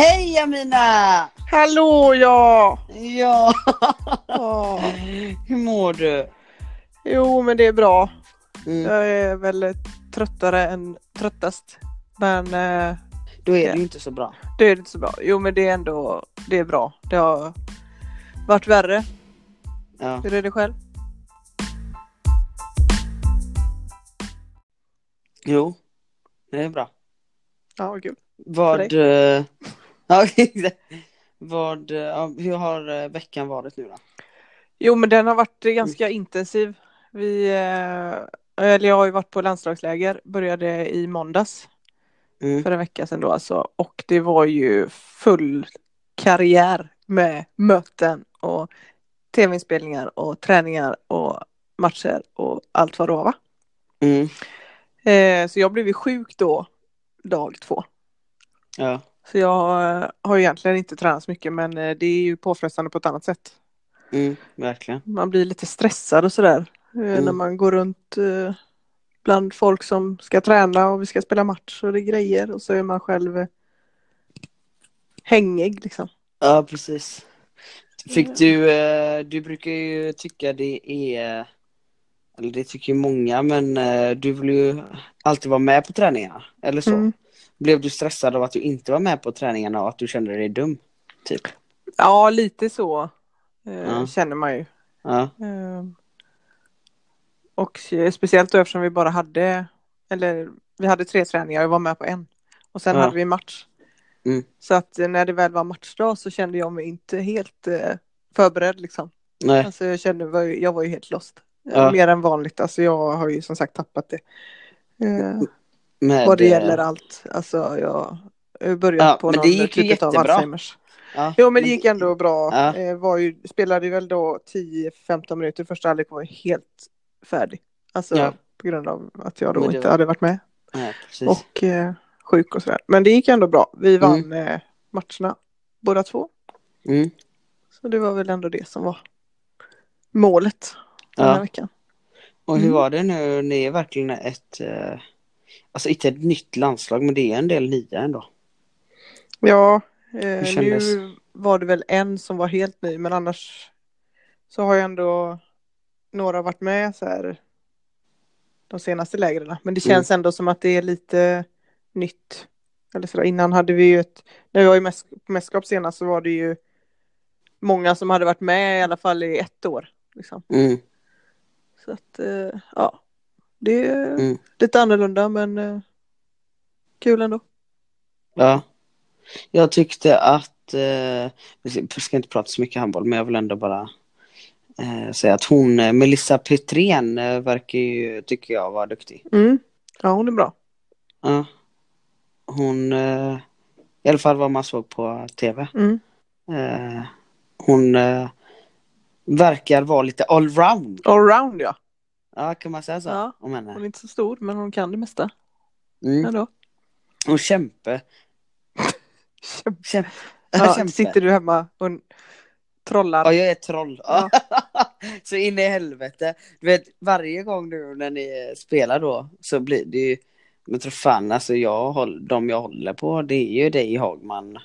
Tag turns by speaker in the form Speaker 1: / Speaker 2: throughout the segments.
Speaker 1: Hej Amina!
Speaker 2: Hallå ja!
Speaker 1: Ja,
Speaker 2: Åh.
Speaker 1: hur mår du?
Speaker 2: Jo men det är bra.
Speaker 1: Mm.
Speaker 2: Jag är väl tröttare än tröttast. Men eh,
Speaker 1: Då är det ju inte så bra.
Speaker 2: det är inte så bra. Jo men det är ändå det är bra. Det har varit värre.
Speaker 1: Ja.
Speaker 2: Hur är det själv?
Speaker 1: Jo, det är bra.
Speaker 2: Ja vad kul.
Speaker 1: Vad... eh, Ja, vad... eh, hur har eh, veckan varit nu då?
Speaker 2: Jo men den har varit ganska intensiv. Vi, eh, eller jag har ju varit på landslagsläger. Började i måndags.
Speaker 1: Mm.
Speaker 2: för en vecka sedan då alltså. Och det var ju full karriär med möten och tv-inspelningar och träningar och matcher och allt vad det var va?
Speaker 1: Mm.
Speaker 2: Eh, så jag blev ju sjuk då dag två.
Speaker 1: Ja.
Speaker 2: Så jag eh, har ju egentligen inte tränat så mycket men eh, det är ju påfrestande på ett annat sätt.
Speaker 1: Mm. Verkligen.
Speaker 2: Man blir lite stressad och sådär eh,
Speaker 1: Mm.
Speaker 2: när man går runt bland folk som ska träna och vi ska spela match och det är grejer och så är man själv hängig liksom.
Speaker 1: Ja, precis. Fick du... Du brukar ju tycka det är... Eller det tycker ju många, men du vill ju alltid vara med på träningarna. Eller så.
Speaker 2: Mm.
Speaker 1: Blev du stressad av att du inte var med på träningarna och att du kände dig dum? Typ.
Speaker 2: Ja, lite så eh,
Speaker 1: Ja.
Speaker 2: känner man ju.
Speaker 1: Ja.
Speaker 2: Eh, och eh, speciellt då eftersom vi bara hade, eller vi hade tre träningar, jag var med på en. Och sen
Speaker 1: Ja.
Speaker 2: hade vi match.
Speaker 1: Mm.
Speaker 2: Så att eh, när det väl var matchdag så kände jag mig inte helt eh, förberedd liksom.
Speaker 1: Nej.
Speaker 2: Alltså jag kände, jag var ju helt lost. Eh,
Speaker 1: Ja.
Speaker 2: Mer än vanligt, alltså jag har ju som sagt tappat det.
Speaker 1: Med,
Speaker 2: vad det
Speaker 1: eh,
Speaker 2: gäller allt. Alltså jag har börjat
Speaker 1: Ja,
Speaker 2: på någon
Speaker 1: det gick
Speaker 2: typ av. Alzheimers.
Speaker 1: Ja.
Speaker 2: Jo men det gick ändå bra.
Speaker 1: Ja.
Speaker 2: Eh, var ju, spelade väl då 10-15 minuter. Första halvlek var helt färdig. Alltså
Speaker 1: Ja.
Speaker 2: på grund av att jag då inte
Speaker 1: var-
Speaker 2: hade varit med.
Speaker 1: Nej.
Speaker 2: Och eh, sjuk och sådär. Men det gick ändå bra. Vi vann
Speaker 1: Mm.
Speaker 2: eh, matcherna båda två.
Speaker 1: Mm.
Speaker 2: Så det var väl ändå det som var målet den här veckan.
Speaker 1: Och hur
Speaker 2: Mm.
Speaker 1: var det nu? Ni är verkligen ett... Eh, alltså inte ett nytt landslag, men det är en del nya ändå.
Speaker 2: Ja, eh, nu var det väl en som var helt ny men annars så har ju ändå några varit med så här de senaste lägren. Men det
Speaker 1: Mm.
Speaker 2: känns ändå som att det är lite nytt. Eller så där. Innan hade vi ju ett, när vi var i mäsk, mästerskap senast så var det ju många som hade varit med i alla fall i ett år. Liksom.
Speaker 1: Mm.
Speaker 2: Så att eh, ja, det är
Speaker 1: Mm.
Speaker 2: lite annorlunda men eh, kul ändå.
Speaker 1: Ja. Jag tyckte att... Eh, vi ska inte prata så mycket handboll, men jag vill ändå bara eh, säga att hon, eh, Melissa Petrén, eh, verkar ju, tycker jag, vara duktig.
Speaker 2: Mm. Ja, hon är bra.
Speaker 1: Ja. Hon... Eh, I alla fall vad man såg på tv.
Speaker 2: Mm.
Speaker 1: Eh, hon verkar vara lite allround.
Speaker 2: Allround ja.
Speaker 1: Ja, kan man säga så?
Speaker 2: Ja.
Speaker 1: Om henne.
Speaker 2: Hon är inte så stor men hon kan det mesta.
Speaker 1: Mm.
Speaker 2: Ändå.
Speaker 1: Hon kämpe. Kämpe.
Speaker 2: Ja,
Speaker 1: kämpe.
Speaker 2: sitter du hemma och trollar?
Speaker 1: Ja, jag är troll.
Speaker 2: Ja.
Speaker 1: så in i helvete. Du vet, varje gång nu när ni spelar då så blir det ju... Men tror fan, alltså jag de jag håller på det är ju dig Hagman.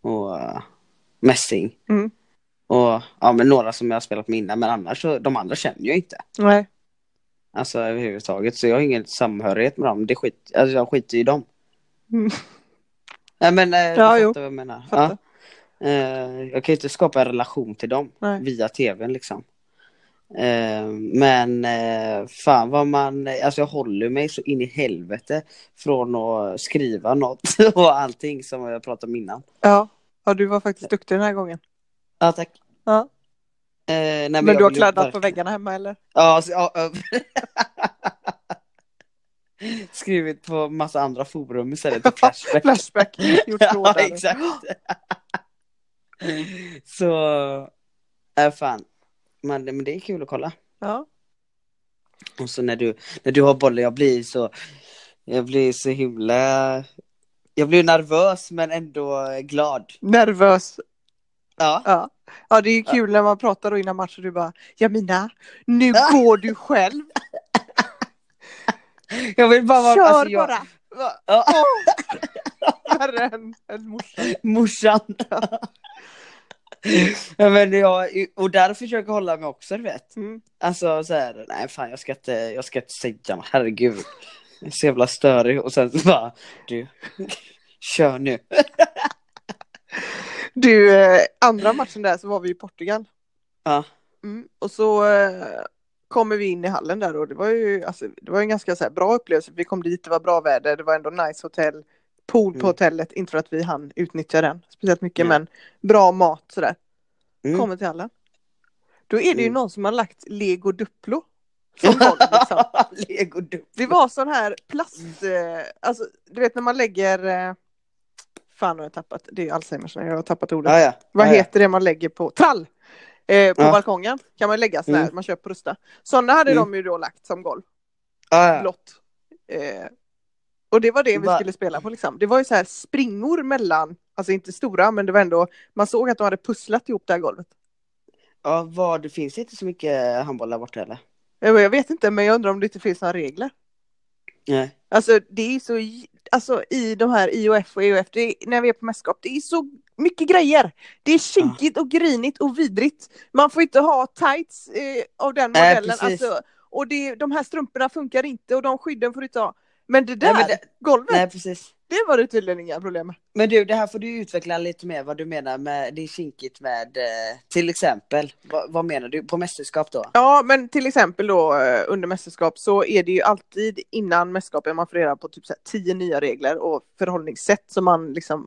Speaker 1: Och uh, Messing.
Speaker 2: Mm.
Speaker 1: Och ja, men några som jag har spelat med innan. Men annars så, de andra känner jag inte.
Speaker 2: Nej.
Speaker 1: Alltså överhuvudtaget. Så jag har ingen samhörighet med dem. Det skit, alltså jag skiter i dem.
Speaker 2: Mm.
Speaker 1: Nej men eh,
Speaker 2: Ja, jo.
Speaker 1: vad jag menar.
Speaker 2: Fattar.
Speaker 1: Ja. Eh, jag kan ju inte skapa en relation till dem
Speaker 2: Nej.
Speaker 1: via tvn liksom. Eh, men eh, fan vad man, alltså jag håller mig så in i helvete från att skriva något och allting som jag pratade om innan.
Speaker 2: Ja. ja, du var faktiskt duktig den här gången.
Speaker 1: Ja tack.
Speaker 2: Ja.
Speaker 1: Eh, nej,
Speaker 2: Men,
Speaker 1: jag
Speaker 2: du har kladdat på väggarna hemma eller?
Speaker 1: Ja, alltså, ja, ja. Skrivit på massa andra forum istället för Flashback.
Speaker 2: Flashback, gjort
Speaker 1: ja, exakt. Så, äh, fan. Men, men det är kul att kolla.
Speaker 2: Ja.
Speaker 1: Och så när du, när du har bollen, jag blir så, jag blir så himla, jag blir nervös men ändå glad.
Speaker 2: Nervös.
Speaker 1: Ja.
Speaker 2: Ja. Ja, det är kul när man pratar då innan matchen du bara Jamina, nu går du själv.
Speaker 1: Jag vill bara vara,
Speaker 2: Kör
Speaker 1: alltså, jag,
Speaker 2: bara.
Speaker 1: Ja.
Speaker 2: Värre än, än morsan.
Speaker 1: Morsan. ja, men jag, och där försöker jag hålla mig också, du vet.
Speaker 2: Mm.
Speaker 1: Alltså så här, nej fan jag ska inte, jag ska inte säga något, herregud. Jag är så jävla störig och sen så bara, du, kör nu.
Speaker 2: Du, eh, andra matchen där så var vi i Portugal.
Speaker 1: Ja,
Speaker 2: Mm. Och så eh, kommer vi in i hallen där och det var ju alltså, det var en ganska så här, bra upplevelse. Vi kom dit, det var bra väder, det var ändå nice hotell, pool på
Speaker 1: Mm.
Speaker 2: hotellet, inte för att vi hann utnyttja den speciellt mycket,
Speaker 1: Nej.
Speaker 2: men bra mat sådär.
Speaker 1: Mm.
Speaker 2: Kommer till hallen. Då är det ju
Speaker 1: Mm.
Speaker 2: någon som har lagt lego duplo. Golv, liksom.
Speaker 1: Lego du.
Speaker 2: Det var sån här plast, eh, alltså du vet när man lägger, fan har jag tappat, det är Alzheimers, jag har tappat ordet.
Speaker 1: Ja, ja.
Speaker 2: Vad
Speaker 1: ja, ja.
Speaker 2: heter det man lägger på, trall! Eh, på
Speaker 1: Ja.
Speaker 2: balkongen kan man lägga sådär,
Speaker 1: Mm.
Speaker 2: man köper Rusta. Sådana hade
Speaker 1: Mm.
Speaker 2: de ju då lagt som golv,
Speaker 1: ja.
Speaker 2: blått. Eh, och det var det vi
Speaker 1: Va-
Speaker 2: skulle spela på liksom. Det var ju så här springor mellan, alltså inte stora men det var ändå, man såg att de hade pusslat ihop det här golvet.
Speaker 1: ja vad, det finns inte så mycket handboll där borta eller?
Speaker 2: Jag vet inte men jag undrar om det inte finns några regler.
Speaker 1: Nej.
Speaker 2: Alltså det är så, alltså i de här IOF och EOF, det är, när vi är på mästerskap, det är så mycket grejer. Det är kinkigt och grinigt och vidrigt. Man får inte ha tights eh, av den modellen.
Speaker 1: precis.
Speaker 2: alltså, och det, de här strumporna funkar inte och de skydden får du inte ha. Men det där
Speaker 1: Nej, men det-
Speaker 2: golvet,
Speaker 1: Nej, precis.
Speaker 2: Det var det tydligen inga problem med.
Speaker 1: Men du, det här får du utveckla lite mer vad du menar med det är kinkigt med eh, till exempel. Vad, vad menar du på mästerskap då?
Speaker 2: Ja, men till exempel då eh, under mästerskap så är det ju alltid innan mästerskapet man får reda på typ så tio nya regler och förhållningssätt som man liksom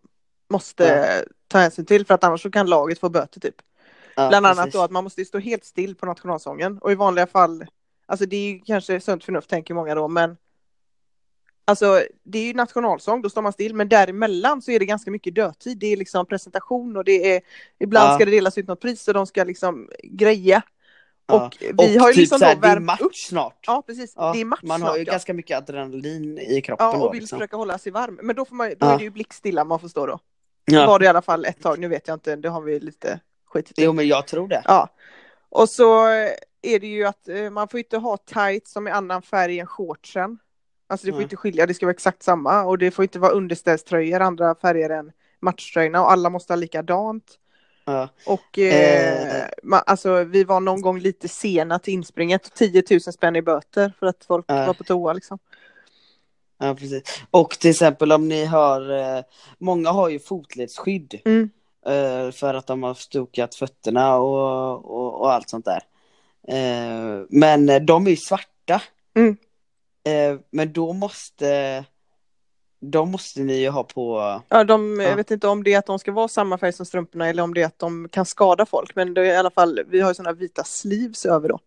Speaker 2: måste
Speaker 1: Ja.
Speaker 2: ta hänsyn till för att annars så kan laget få böter typ.
Speaker 1: Ja,
Speaker 2: Bland annat
Speaker 1: precis.
Speaker 2: då att man måste stå helt still på nationalsången och i vanliga fall, alltså det är ju kanske sunt förnuft tänker många då, men Alltså det är ju nationalsång, då står man still, men däremellan så är det ganska mycket dödtid. Det är liksom presentation och det är ibland
Speaker 1: Ja.
Speaker 2: ska det delas ut något pris och de ska liksom greja.
Speaker 1: Ja.
Speaker 2: Och vi har ju
Speaker 1: typ
Speaker 2: liksom
Speaker 1: så här,
Speaker 2: då
Speaker 1: det är match
Speaker 2: upp.
Speaker 1: snart.
Speaker 2: Ja precis,
Speaker 1: Ja,
Speaker 2: det är match
Speaker 1: man
Speaker 2: snart,
Speaker 1: har ju
Speaker 2: ja.
Speaker 1: ganska mycket adrenalin i kroppen
Speaker 2: Ja,
Speaker 1: då.
Speaker 2: och vill
Speaker 1: Liksom.
Speaker 2: försöka hålla sig varm. Men då, får man, då är det ju blickstilla man får stå då.
Speaker 1: Ja.
Speaker 2: Var det i alla fall ett tag, nu vet jag inte, det har vi lite skitit i.
Speaker 1: Jo men jag tror det.
Speaker 2: Ja. Och så är det ju att eh, man får inte ha tights som är annan färg än shortsen. Alltså det får
Speaker 1: Nej.
Speaker 2: inte skilja, det ska vara exakt samma. Och det får inte vara underställströjor andra färger än matchtröjorna och alla måste ha likadant.
Speaker 1: Ja.
Speaker 2: Och eh,
Speaker 1: Eh.
Speaker 2: man, alltså vi var någon gång lite sena till inspringet, 10 000 spänn i böter för att folk
Speaker 1: Ja.
Speaker 2: var på toa liksom.
Speaker 1: ja precis. Och till exempel om ni har, eh, många har ju fotledsskydd.
Speaker 2: Mm.
Speaker 1: eh, För att de har stukat fötterna och, och, och allt sånt där. Eh, Men eh, de är ju svarta.
Speaker 2: Mm.
Speaker 1: Eh, Men då måste, de måste ni ju ha på,
Speaker 2: Ja, de,
Speaker 1: Ja.
Speaker 2: Jag vet inte om det är att de ska vara samma färg som strumporna eller om det är att de kan skada folk. Men det är i alla fall, vi har ju sådana vita sleeves över då.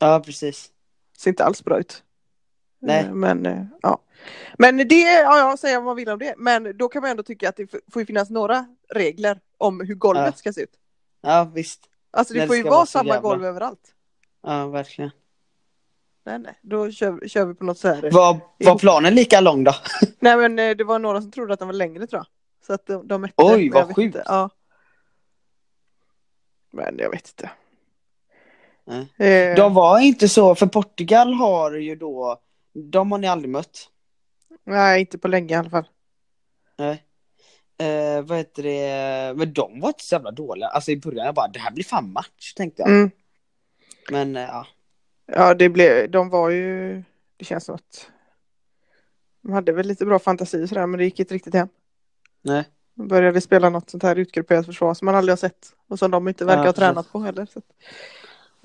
Speaker 1: ja precis.
Speaker 2: Ser inte alls bra ut.
Speaker 1: Nej.
Speaker 2: Eh, Men eh, ja. Men det, ja, ja, säga vad man vill om det. Men då kan man ändå tycka att det får finnas några regler om hur golvet
Speaker 1: Ja.
Speaker 2: ska se ut.
Speaker 1: Ja visst.
Speaker 2: Alltså det
Speaker 1: det
Speaker 2: får ju vara samma
Speaker 1: jävla-
Speaker 2: golv överallt.
Speaker 1: Ja verkligen.
Speaker 2: Nej, nej, då kör, kör vi på något så här.
Speaker 1: Var, var planen lika lång då?
Speaker 2: Nej, men eh, det var några som trodde att den var längre tror jag. Så att de, de mätte.
Speaker 1: Oj, vad sjukt.
Speaker 2: Ja. Men jag vet inte.
Speaker 1: Nej.
Speaker 2: Eh,
Speaker 1: De var inte så, för Portugal har ju då, de har ni aldrig mött.
Speaker 2: Nej, inte på länge i alla fall.
Speaker 1: Nej. Eh, vad heter det, men de var inte så jävla dåliga. Alltså i början jag bara, det här blir fan match tänkte jag.
Speaker 2: Mm.
Speaker 1: Men eh, ja.
Speaker 2: Ja, det blev, de var ju, det känns som att de hade väl lite bra fantasi och sådär, men det gick inte riktigt hem.
Speaker 1: Nej.
Speaker 2: De började spela något sånt här utgrupperat försvar som man aldrig har sett och som de inte verkar
Speaker 1: Ja,
Speaker 2: ha
Speaker 1: precis.
Speaker 2: tränat på heller. Så.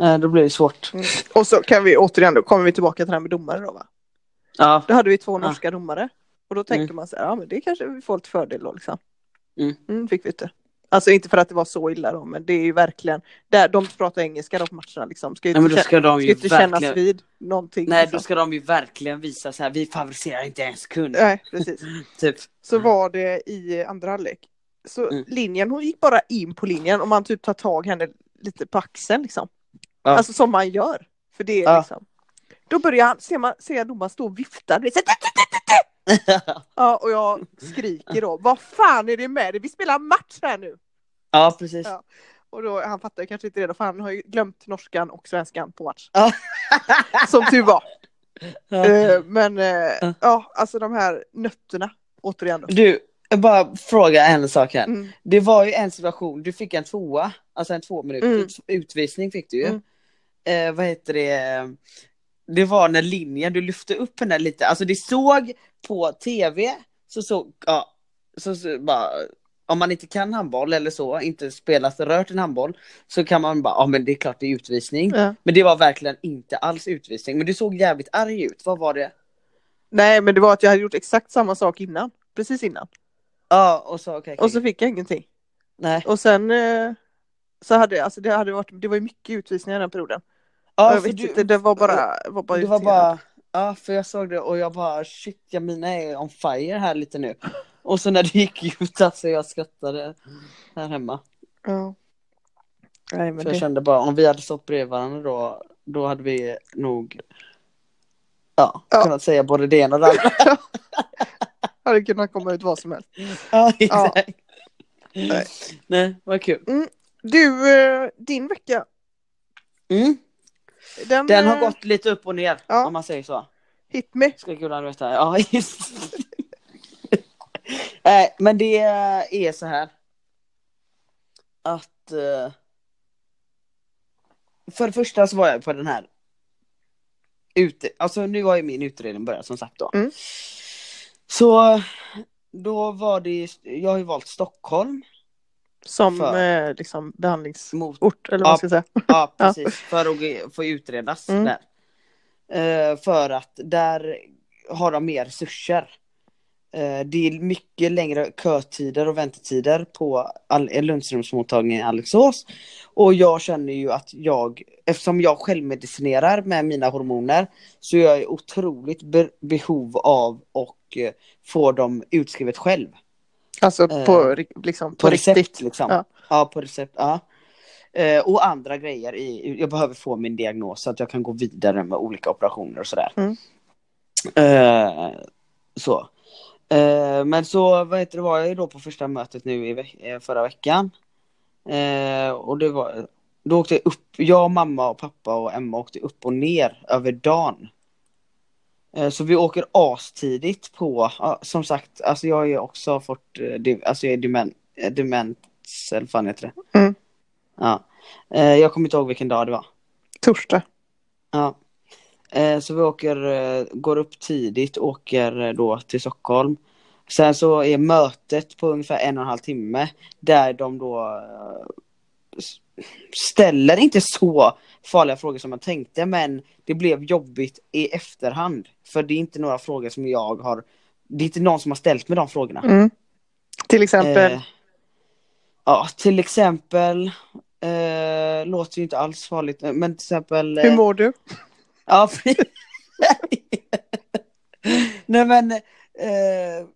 Speaker 1: Eh, då blir det svårt.
Speaker 2: Och så kan vi återigen, då kommer vi tillbaka till det här med domare då va?
Speaker 1: Ja.
Speaker 2: Då hade vi två
Speaker 1: Ja.
Speaker 2: norska domare och då tänker
Speaker 1: Mm.
Speaker 2: man så här, ja men det kanske vi får lite fördel då liksom.
Speaker 1: Mm.
Speaker 2: fick vi inte. Alltså inte för att det var så illa då, men det är ju verkligen, där, de pratar engelska då på matcherna liksom. Ska ju
Speaker 1: Nej
Speaker 2: inte, kä-
Speaker 1: ska de
Speaker 2: ska inte kännas
Speaker 1: verkligen,
Speaker 2: vid någonting.
Speaker 1: nej
Speaker 2: liksom.
Speaker 1: då ska de ju verkligen visa så här, vi favoriserar inte ens kund.
Speaker 2: Nej, precis.
Speaker 1: Typ.
Speaker 2: så var det i andra halvlek. Så
Speaker 1: Mm.
Speaker 2: linjen, hon gick bara in på linjen och man typ tar tag henne lite på axeln liksom.
Speaker 1: Ja.
Speaker 2: Alltså som man gör. För det är
Speaker 1: Ja.
Speaker 2: liksom. Då börjar han, ser man, ser jag domaren stå och vifta. Ja, och jag skriker då. Vad fan är det med dig? Vi spelar match här nu.
Speaker 1: ja precis.
Speaker 2: Ja. Och då, han fattar ju kanske inte det då, för han har ju glömt norskan och svenskan på match.
Speaker 1: Ja.
Speaker 2: Som tur var.
Speaker 1: Ja.
Speaker 2: Eh, men eh,
Speaker 1: Ja.
Speaker 2: alltså de här nötterna. Återigen då.
Speaker 1: Du, Jag bara fråga en sak här.
Speaker 2: Mm.
Speaker 1: Det var ju en situation, du fick en tvåa, alltså en två minuters utvisning fick du ju.
Speaker 2: Mm.
Speaker 1: Eh, vad heter det? Det var när linjen, du lyfte upp henne lite, alltså det såg på tv, så såg, ja, så, så bara, om man inte kan handboll eller så, inte spelat rört en handboll, så kan man bara, ja men det är klart det är utvisning.
Speaker 2: Ja.
Speaker 1: Men det var verkligen inte alls utvisning, men du såg jävligt arg ut, vad var det?
Speaker 2: Nej, men det var att jag hade gjort exakt samma sak innan. Precis innan.
Speaker 1: Ja, och så okej.
Speaker 2: Och så fick jag ingenting.
Speaker 1: Nej.
Speaker 2: Och sen eh, så hade alltså det hade varit, det var ju mycket utvisningar den perioden.
Speaker 1: Ja,
Speaker 2: jag vet
Speaker 1: du-
Speaker 2: inte, det var bara, var bara
Speaker 1: det var bara, ja för jag såg det och jag bara shit Jamina är on fire här lite nu. Och så när det gick ut alltså jag skrattade här hemma.
Speaker 2: Ja. Nej, men
Speaker 1: För jag
Speaker 2: det,
Speaker 1: kände bara om vi hade stått bredvid varandra då, då hade vi nog ja,
Speaker 2: Ja.
Speaker 1: kunnat säga både det ena och det andra.
Speaker 2: hade kunnat komma ut vad som helst.
Speaker 1: ja, exakt.
Speaker 2: Nej.
Speaker 1: Nej, vad kul.
Speaker 2: Du, eh, din vecka,
Speaker 1: Mm.
Speaker 2: Den,
Speaker 1: Den har
Speaker 2: eh,
Speaker 1: gått lite upp och ner
Speaker 2: ja.
Speaker 1: om man säger så.
Speaker 2: hit me.
Speaker 1: Ska gudarna veta. Ja, just Nej, men det är så här. Att... eh, För det första så var jag på den här... Ute, alltså nu har ju min utredning börjat som sagt då.
Speaker 2: Mm.
Speaker 1: Så då var det, jag har ju valt Stockholm
Speaker 2: Som
Speaker 1: För.
Speaker 2: eh, liksom behandlingsort, eller vad
Speaker 1: Ja.
Speaker 2: ska säga.
Speaker 1: ja precis, för att få utredas
Speaker 2: Mm.
Speaker 1: där. Eh, för att där har de mer resurser. Eh, det är mycket längre kötider och väntetider på Lundströmsmottagningen i Alingsås. Och jag känner ju att jag, eftersom jag självmedicinerar med mina hormoner, så är jag i otroligt be- behov av och eh, få dem utskrivet själv.
Speaker 2: Alltså
Speaker 1: Eh,
Speaker 2: på, ri- liksom, på,
Speaker 1: På recept
Speaker 2: riktigt.
Speaker 1: liksom.
Speaker 2: Ja.
Speaker 1: Ja. på recept. Ja. Eh, och andra grejer. I, jag behöver få min diagnos så att jag kan gå vidare med olika operationer och sådär.
Speaker 2: Mm.
Speaker 1: Eh, så. Eh, men så vad heter det, var jag ju då på första mötet nu i eh, förra veckan. Eh, och det var, då åkte jag upp, jag, mamma och pappa och Emma åkte upp och ner över dagen. Eh, Så vi åker astidigt på, som sagt, alltså jag har ju också fått, eh, alltså jag är dement, eh, demens, eller fan heter det?
Speaker 2: Mm.
Speaker 1: Ja. Jag kommer inte ihåg vilken dag det var.
Speaker 2: Torsdag.
Speaker 1: Ja. Så vi åker, går upp tidigt, åker då till Stockholm. Sen så är mötet på ungefär en och en halv timme där de då ställer inte så farliga frågor som man tänkte men det blev jobbigt i efterhand. För det är inte några frågor som jag har, det är inte någon som har ställt mig de frågorna.
Speaker 2: Mm. Till exempel.
Speaker 1: Eh, ja, till exempel, eh, låter ju inte alls farligt, men till exempel... eh,
Speaker 2: Hur mår du?
Speaker 1: Ja. Nej men, eh,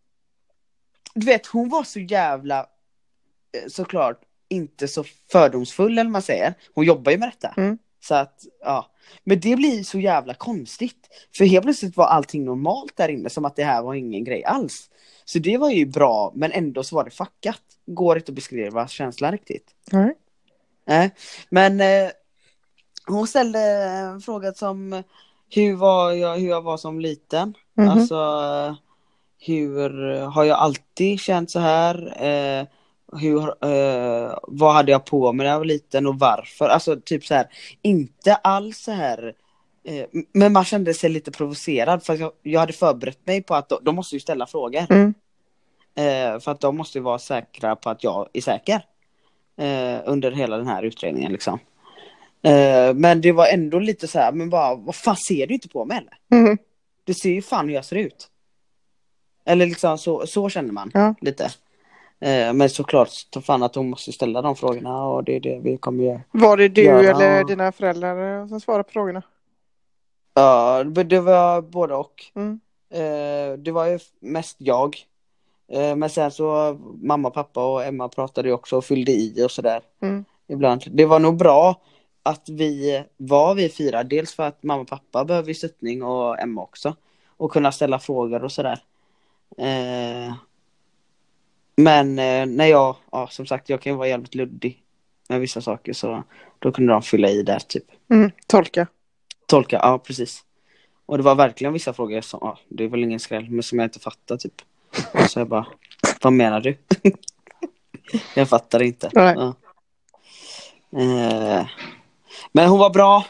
Speaker 1: du vet hon var så jävla, eh, såklart, inte så fördomsfull eller vad man säger. Hon jobbar ju med detta.
Speaker 2: Mm.
Speaker 1: Så att, ja. Men det blir så jävla konstigt. För helt plötsligt var allting normalt där inne, som att det här var ingen grej alls. Så det var ju bra, men ändå så var det fuckat. Går inte att beskriva känslan riktigt.
Speaker 2: Nej.
Speaker 1: Nej, men eh, hon ställde en fråga som hur var jag, hur jag var som liten.
Speaker 2: Mhm.
Speaker 1: Alltså hur har jag alltid känt så här? Eh, hur, eh, vad hade jag på mig när jag var liten och varför? Alltså typ så här, inte alls så här eh, men man kände sig lite provocerad för jag, jag hade förberett mig på att de, de måste ju ställa frågor.
Speaker 2: Mm.
Speaker 1: Eh, för att de måste ju vara säkra på att jag är säker. Eh, under hela den här utredningen liksom. Eh, men det var ändå lite så här, men bara, vad fan ser du inte på mig eller?
Speaker 2: Mhm.
Speaker 1: Du ser ju fan hur jag ser ut. Eller liksom så, så känner man
Speaker 2: Ja.
Speaker 1: lite. Eh, men såklart, ta fan att hon måste ställa de frågorna och det är det vi kommer göra.
Speaker 2: Var det du
Speaker 1: Ja.
Speaker 2: eller dina föräldrar som svarade på frågorna?
Speaker 1: Ja, det var både och.
Speaker 2: Mm.
Speaker 1: Eh, det var ju mest jag. Eh, men sen så mamma, pappa och Emma pratade ju också och fyllde i och sådär.
Speaker 2: Mm.
Speaker 1: Ibland. Det var nog bra att vi var vi fyra. Dels för att mamma och pappa behöver stöttning och Emma också. Och kunna ställa frågor och sådär. Men eh, när jag, ja som sagt jag kan ju vara jävligt luddig med vissa saker så då kunde de fylla i där typ.
Speaker 2: Mm. Tolka.
Speaker 1: Tolka, ja precis. Och det var verkligen vissa frågor som, ja, det är väl ingen skräll, men som jag inte fattar typ. Så jag bara, Vad menar du? jag fattar inte. Ja. Eh, men hon var bra.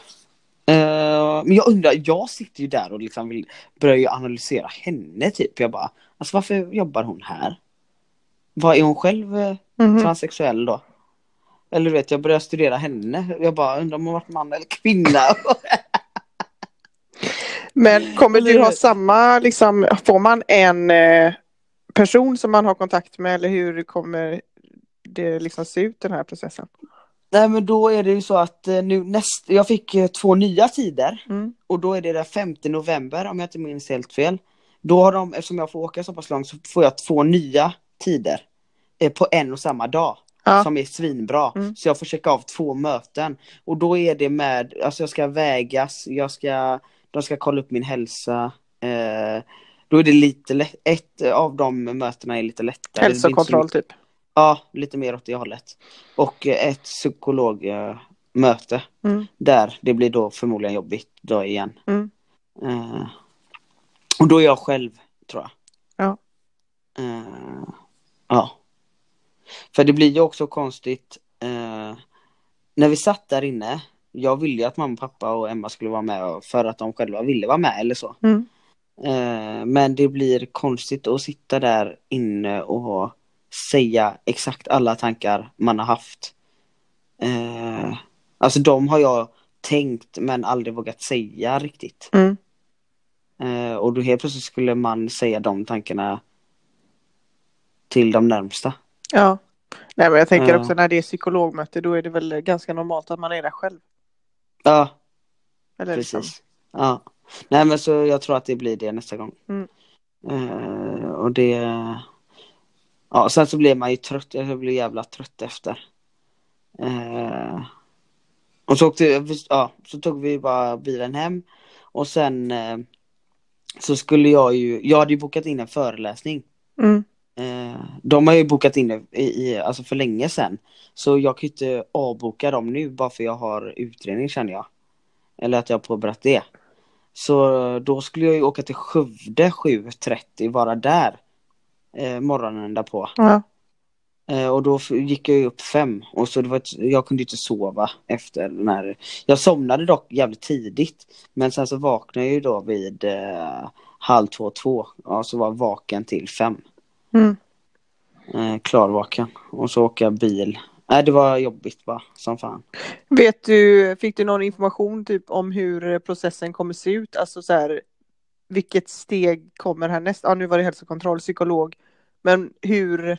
Speaker 1: Eh, men jag undrar, jag sitter ju där och liksom vill börja analysera henne typ. Jag bara, alltså varför jobbar hon här? Vad är hon själv eh,
Speaker 2: Mhm.
Speaker 1: transsexuell då? Eller du vet, jag börjar studera henne. Jag bara undrar om hon varit man eller kvinna.
Speaker 2: Men kommer du ha samma, liksom, får man en eh, person som man har kontakt med eller hur kommer det liksom se ut den här processen?
Speaker 1: Nej men då är det ju så att eh, nu näst, jag fick två nya tider.
Speaker 2: Mm.
Speaker 1: Och då är det den 5 november om jag inte minns helt fel. Då har de, eftersom jag får åka så pass långt så får jag två nya tider. Eh, på en och samma dag.
Speaker 2: Ja.
Speaker 1: Som är svinbra.
Speaker 2: Mm.
Speaker 1: Så jag får checka av två möten. Och då är det med, alltså jag ska vägas, jag ska, de ska kolla upp min hälsa. Eh, då är det lite lätt, ett av de mötena är lite lättare.
Speaker 2: Hälsokontroll typ.
Speaker 1: Ja, lite mer åt det hållet. Och eh, ett psykologmöte.
Speaker 2: Mm.
Speaker 1: Där det blir då förmodligen jobbigt då igen.
Speaker 2: Mm.
Speaker 1: Eh, och då är jag själv, tror jag.
Speaker 2: Ja.
Speaker 1: Eh, ja. För det blir ju också konstigt. Eh, när vi satt där inne. Jag ville ju att mamma, pappa och Emma skulle vara med för att de själva ville vara med eller så.
Speaker 2: Mm.
Speaker 1: Eh, men det blir konstigt att sitta där inne och säga exakt alla tankar man har haft. Eh, alltså de har jag tänkt men aldrig vågat säga riktigt.
Speaker 2: Mm.
Speaker 1: Eh, och då helt plötsligt skulle man säga de tankarna till de närmsta.
Speaker 2: Ja. Nej men jag tänker också när det är psykologmöte då är det väl ganska normalt att man är där själv.
Speaker 1: Ja,
Speaker 2: Eller liksom.
Speaker 1: precis. Ja. Nej men så jag tror att det blir det nästa gång.
Speaker 2: Mm.
Speaker 1: Eh, och det... Ja, sen så blir man ju trött, jag blir jävla trött efter. Eh, och så åkte, ja, så tog vi bara bilen hem. Och sen eh, så skulle jag ju, jag hade ju bokat in en föreläsning.
Speaker 2: Mm.
Speaker 1: Eh, de har ju bokat in det i, i, alltså för länge sedan. Så jag kan ju inte avboka dem nu bara för jag har utredning känner jag. Eller att jag har påbörjat det. Så då skulle jag ju åka till Skövde 7.30, vara där eh, morgonen därpå.
Speaker 2: Ja.
Speaker 1: Eh, och då gick jag ju upp fem och så det var ett, jag kunde inte sova efter den här. Jag somnade dock jävligt tidigt. Men sen så vaknade jag ju då vid eh, halv två, två. Ja, så var jag vaken till fem.
Speaker 2: Mm.
Speaker 1: Eh, klarvaken. Och så åka bil. Nej det var jobbigt bara, som fan.
Speaker 2: Vet du, fick du någon information typ om hur processen kommer se ut? Alltså så här, vilket steg kommer härnäst? Ja, nu var det hälsokontroll, psykolog. Men hur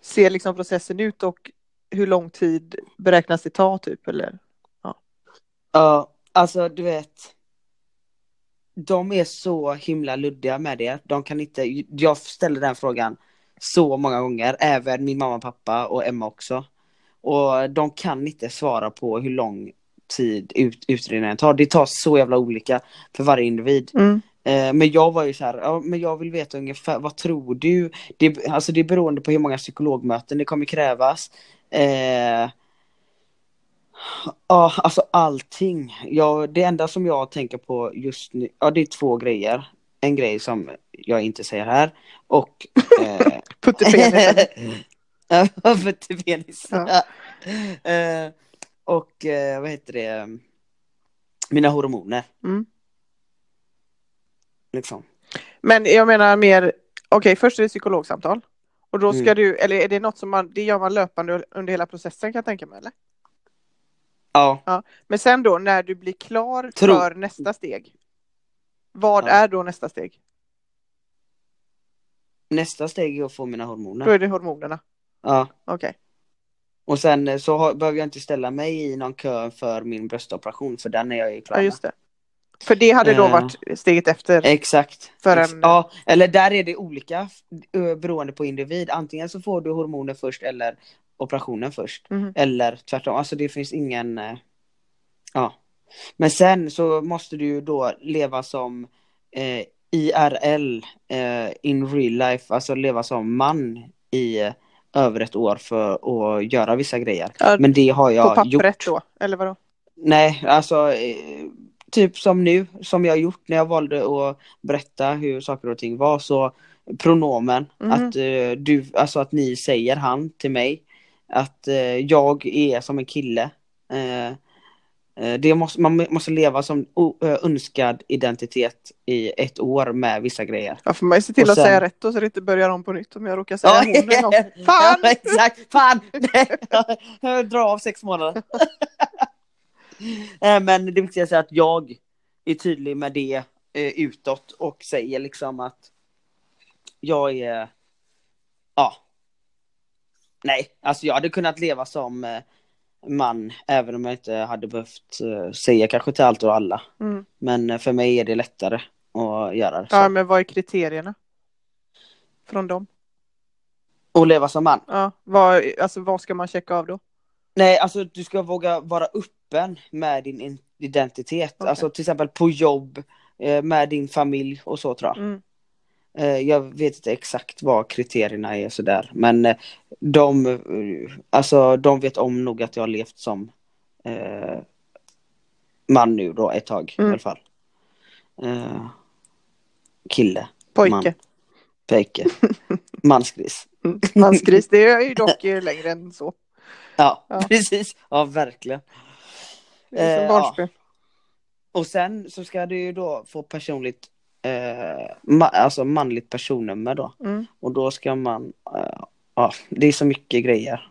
Speaker 2: ser liksom processen ut och hur lång tid beräknas det ta typ? Eller?
Speaker 1: Ja, alltså du vet. De är så himla luddiga med det. De kan inte, jag ställer den frågan så många gånger, även min mamma, pappa och Emma också. Och de kan inte svara på hur lång tid ut, utredningen tar. Det tar så jävla olika för varje individ.
Speaker 2: Mm.
Speaker 1: Eh, men jag var ju så här, ja, men jag vill veta ungefär, vad tror du? Det, alltså det är beroende på hur många psykologmöten det kommer krävas. Eh, ja, alltså allting. Ja, det enda som jag tänker på just nu, ja det är två grejer. En grej som jag inte säger här och eh,
Speaker 2: Puttepenisen.
Speaker 1: Ja, puttepenis.
Speaker 2: Ja.
Speaker 1: Eh, och eh, vad heter det? Mina hormoner.
Speaker 2: Mm.
Speaker 1: Liksom.
Speaker 2: Men jag menar mer, okej först är det psykologsamtal. Och då ska
Speaker 1: Mm.
Speaker 2: du, eller är det något som man, det gör man löpande under hela processen kan jag tänka mig eller?
Speaker 1: Ja,
Speaker 2: Men sen då när du blir klar
Speaker 1: Tro-
Speaker 2: för nästa steg. Vad
Speaker 1: Ja.
Speaker 2: är då nästa steg?
Speaker 1: nästa steg är att få mina
Speaker 2: Då
Speaker 1: hormoner.
Speaker 2: är det hormonerna.
Speaker 1: Ja.
Speaker 2: Okej.
Speaker 1: Och sen eh, så har, behöver jag inte ställa mig i någon kö för min bröstoperation för den är jag ju klar
Speaker 2: Ja
Speaker 1: med.
Speaker 2: just det. För det hade då
Speaker 1: Eh.
Speaker 2: varit steget efter.
Speaker 1: Exakt.
Speaker 2: För en-
Speaker 1: Ja, eller där är det olika eh, beroende på individ. Antingen så får du hormoner först eller operationen först.
Speaker 2: Mhm.
Speaker 1: Eller tvärtom. Alltså det finns ingen... eh, Ja. Men sen så måste du ju då leva som eh, IRL, eh, in real life, alltså leva som man i eh, över ett år för att göra vissa grejer.
Speaker 2: Ja,
Speaker 1: Men det har
Speaker 2: på
Speaker 1: jag
Speaker 2: pappret
Speaker 1: gjort.
Speaker 2: då, eller vadå?
Speaker 1: Nej, alltså eh, typ som nu, som jag gjort när jag valde att berätta hur saker och ting var, så pronomen,
Speaker 2: Mhm.
Speaker 1: att eh, du, alltså att ni säger han till mig, att eh, jag är som en kille. Eh, eh, det måste, man måste leva som eh, önskad identitet i ett år med vissa grejer.
Speaker 2: Ja, får man ju se till
Speaker 1: Och
Speaker 2: att
Speaker 1: sen-
Speaker 2: säga rätt då så det inte börjar om på nytt om jag råkar säga hon en gång.
Speaker 1: Ja,
Speaker 2: Fan!
Speaker 1: exakt, fan! Dra av sex månader. Eh, Men det viktigaste är att jag är tydlig med det utåt och säger liksom att jag är, ja. Nej, alltså jag hade kunnat leva som eh, man även om jag inte hade behövt eh, säga kanske till allt och alla.
Speaker 2: Mm.
Speaker 1: Men eh, för mig är det lättare att göra det.
Speaker 2: Ja,
Speaker 1: Så.
Speaker 2: men vad är kriterierna? Från dem?
Speaker 1: Och leva som man.
Speaker 2: Ja, vad, alltså vad ska man checka av då?
Speaker 1: Nej, alltså du ska våga vara öppen med din in- identitet.
Speaker 2: Okej.
Speaker 1: Alltså till exempel på jobb, med din familj och så tror jag.
Speaker 2: Mm.
Speaker 1: Eh, jag vet inte exakt vad kriterierna är sådär. Men eh, de, eh, alltså, de vet om nog att jag har levt som eh, man nu då ett tag
Speaker 2: Mm.
Speaker 1: i alla fall. Eh, kille,
Speaker 2: Pojke.
Speaker 1: Man. pojke, mansgris.
Speaker 2: Mm. Mansgris, det är ju dock längre än så.
Speaker 1: Ja,
Speaker 2: Ja.
Speaker 1: precis. Ja, verkligen.
Speaker 2: Det är som
Speaker 1: Eh,
Speaker 2: barnspel.
Speaker 1: Och sen så ska du ju då få personligt, eh, ma- alltså manligt personnummer då.
Speaker 2: Mm.
Speaker 1: Och då ska man, eh, ja det är så mycket grejer.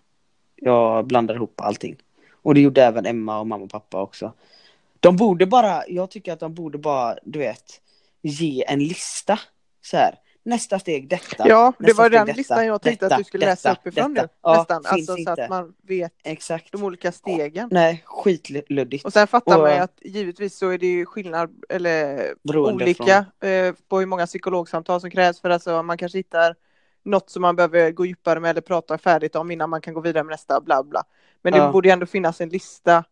Speaker 1: Jag blandar ihop allting. Och det gjorde även Emma och mamma och pappa också. De borde bara, jag tycker att de borde bara, du vet, ge en lista. Så här, nästa steg detta.
Speaker 2: Ja, det var den
Speaker 1: detta,
Speaker 2: listan jag tänkte
Speaker 1: detta,
Speaker 2: att du skulle läsa
Speaker 1: detta,
Speaker 2: uppifrån
Speaker 1: detta.
Speaker 2: nu.
Speaker 1: Ja,
Speaker 2: nästan. Alltså så att man vet
Speaker 1: Exakt.
Speaker 2: de olika stegen.
Speaker 1: Nej, skitluddigt.
Speaker 2: Och sen fattar
Speaker 1: Och-
Speaker 2: man ju att givetvis så är det ju skillnad eller olika eh, på hur många psykologsamtal som krävs för alltså man kanske hittar något som man behöver gå djupare med eller prata färdigt om innan man kan gå vidare med nästa bla bla. Men det
Speaker 1: Ja.
Speaker 2: borde ändå finnas en lista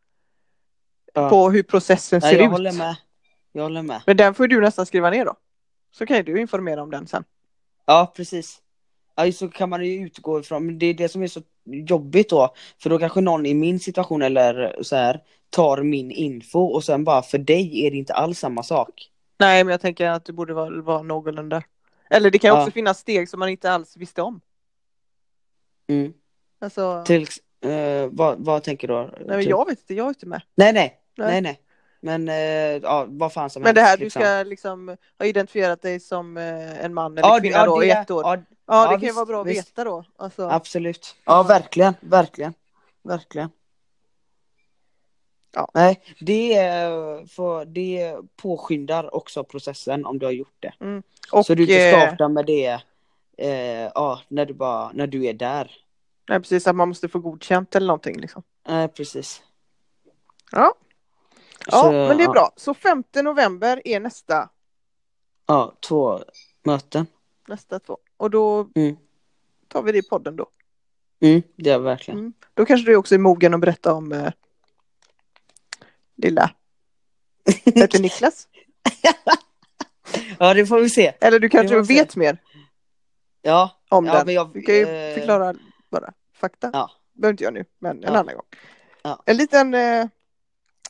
Speaker 1: Ja.
Speaker 2: på hur processen ser
Speaker 1: jag
Speaker 2: ut.
Speaker 1: håller med. Jag håller med.
Speaker 2: Men den får du nästan skriva ner då. Så kan ju du informera om den sen.
Speaker 1: Ja, precis. Ja, så kan man ju utgå ifrån, men det är det som är så jobbigt då. För då kanske någon i min situation eller så här tar min info och sen bara för dig är det inte alls samma sak.
Speaker 2: Nej, men jag tänker att det borde vara, vara någorlunda. Eller det kan
Speaker 1: Ja.
Speaker 2: också finnas steg som man inte alls visste om.
Speaker 1: Mm.
Speaker 2: Alltså,
Speaker 1: Till, eh, vad, vad tänker du?
Speaker 2: nej, men jag vet inte, jag är inte med.
Speaker 1: nej, nej,
Speaker 2: Nej.
Speaker 1: nej, nej. Men eh, ja, vad fan som
Speaker 2: Men det
Speaker 1: helst,
Speaker 2: här, du
Speaker 1: liksom.
Speaker 2: ska liksom ha identifierat dig som eh, en man eller
Speaker 1: ja, det-
Speaker 2: kvinna
Speaker 1: ja,
Speaker 2: då
Speaker 1: det,
Speaker 2: i ett år. Ja,
Speaker 1: Ja,
Speaker 2: det
Speaker 1: ja,
Speaker 2: kan ju vara bra att
Speaker 1: visst.
Speaker 2: veta då. Alltså,
Speaker 1: absolut. Ja, verkligen, verkligen, verkligen.
Speaker 2: Ja.
Speaker 1: Nej, det, är- för, det påskyndar också processen om du har gjort det.
Speaker 2: och,
Speaker 1: Så du inte
Speaker 2: eh,
Speaker 1: startar med det eh, ja, när, du bara, när du är där.
Speaker 2: nej, precis, att man måste få godkänt eller någonting. Liksom.
Speaker 1: Nej, precis.
Speaker 2: Ja. Ja,
Speaker 1: Så,
Speaker 2: men det är
Speaker 1: ja.
Speaker 2: bra. Så 5 november är nästa,
Speaker 1: Ja, två möten.
Speaker 2: nästa två. Och då
Speaker 1: Mm.
Speaker 2: tar vi det i podden då.
Speaker 1: Mm, det är verkligen.
Speaker 2: Mm. Då kanske du också är mogen att berätta om eh, lilla heter Niklas.
Speaker 1: Ja, det får vi se.
Speaker 2: Eller du kanske
Speaker 1: vi se.
Speaker 2: vet mer
Speaker 1: Ja,
Speaker 2: om
Speaker 1: ja
Speaker 2: den.
Speaker 1: men jag...
Speaker 2: Du kan ju
Speaker 1: eh,
Speaker 2: förklara bara fakta.
Speaker 1: Ja.
Speaker 2: behöver inte jag nu, men en
Speaker 1: Ja.
Speaker 2: annan gång.
Speaker 1: Ja.
Speaker 2: En liten eh,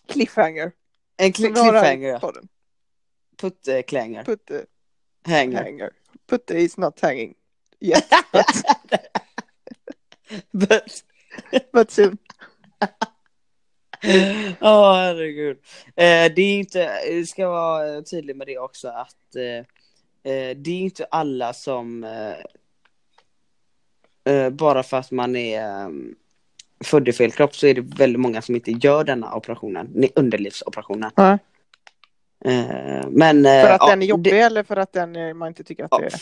Speaker 2: cliffhanger.
Speaker 1: En cli- cliffhanger, ja. Putteklänger.
Speaker 2: Putte,
Speaker 1: Hänger.
Speaker 2: hanger. Putte is not hanging yet,
Speaker 1: But...
Speaker 2: but soon.
Speaker 1: Ja, herregud. Eh, det är inte, jag ska vara tydlig med det också att eh, eh, det är inte alla som eh, eh, bara för att man är eh, född i fel kropp så är det väldigt många som inte gör denna operationen, ne- underlivsoperationen.
Speaker 2: Nej.
Speaker 1: Eh, men eh,
Speaker 2: För att
Speaker 1: ja,
Speaker 2: den är jobbig
Speaker 1: det-
Speaker 2: eller för att den, man inte tycker att
Speaker 1: ja,
Speaker 2: det är...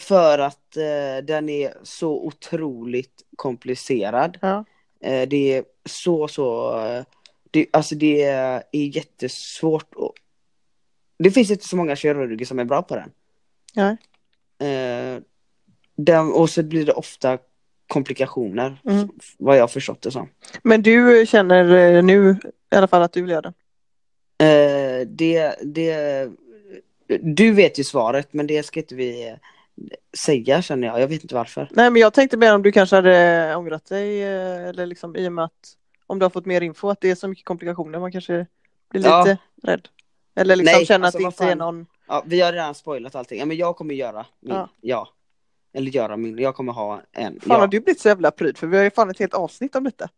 Speaker 1: för att eh, den är så otroligt komplicerad.
Speaker 2: Ja.
Speaker 1: Eh, det är så, så, eh, det, alltså det är jättesvårt. Och, det finns inte så många kirurger som är bra på den.
Speaker 2: Nej.
Speaker 1: Eh, den och så blir det ofta komplikationer,
Speaker 2: Mm.
Speaker 1: vad jag förstått det som.
Speaker 2: Men du känner eh, nu i alla fall att du vill göra den?
Speaker 1: Eh, det, det, du vet ju svaret, men det ska inte vi eh, säga känner jag. Jag vet inte varför.
Speaker 2: Nej, men jag tänkte mer om du kanske hade ångrat dig eh, eller liksom i och med att om du har fått mer info att det är så mycket komplikationer man kanske blir lite
Speaker 1: Ja.
Speaker 2: rädd. Eller liksom
Speaker 1: Nej,
Speaker 2: känner
Speaker 1: alltså,
Speaker 2: att det inte är
Speaker 1: fan.
Speaker 2: någon...
Speaker 1: Ja, vi har redan spoilat allting. Ja, men jag kommer göra min.
Speaker 2: Ja.
Speaker 1: Ja. Eller göra min. Jag kommer ha en.
Speaker 2: Fan har
Speaker 1: Ja.
Speaker 2: du blivit så jävla pryd för vi har ju fan ett helt avsnitt om detta.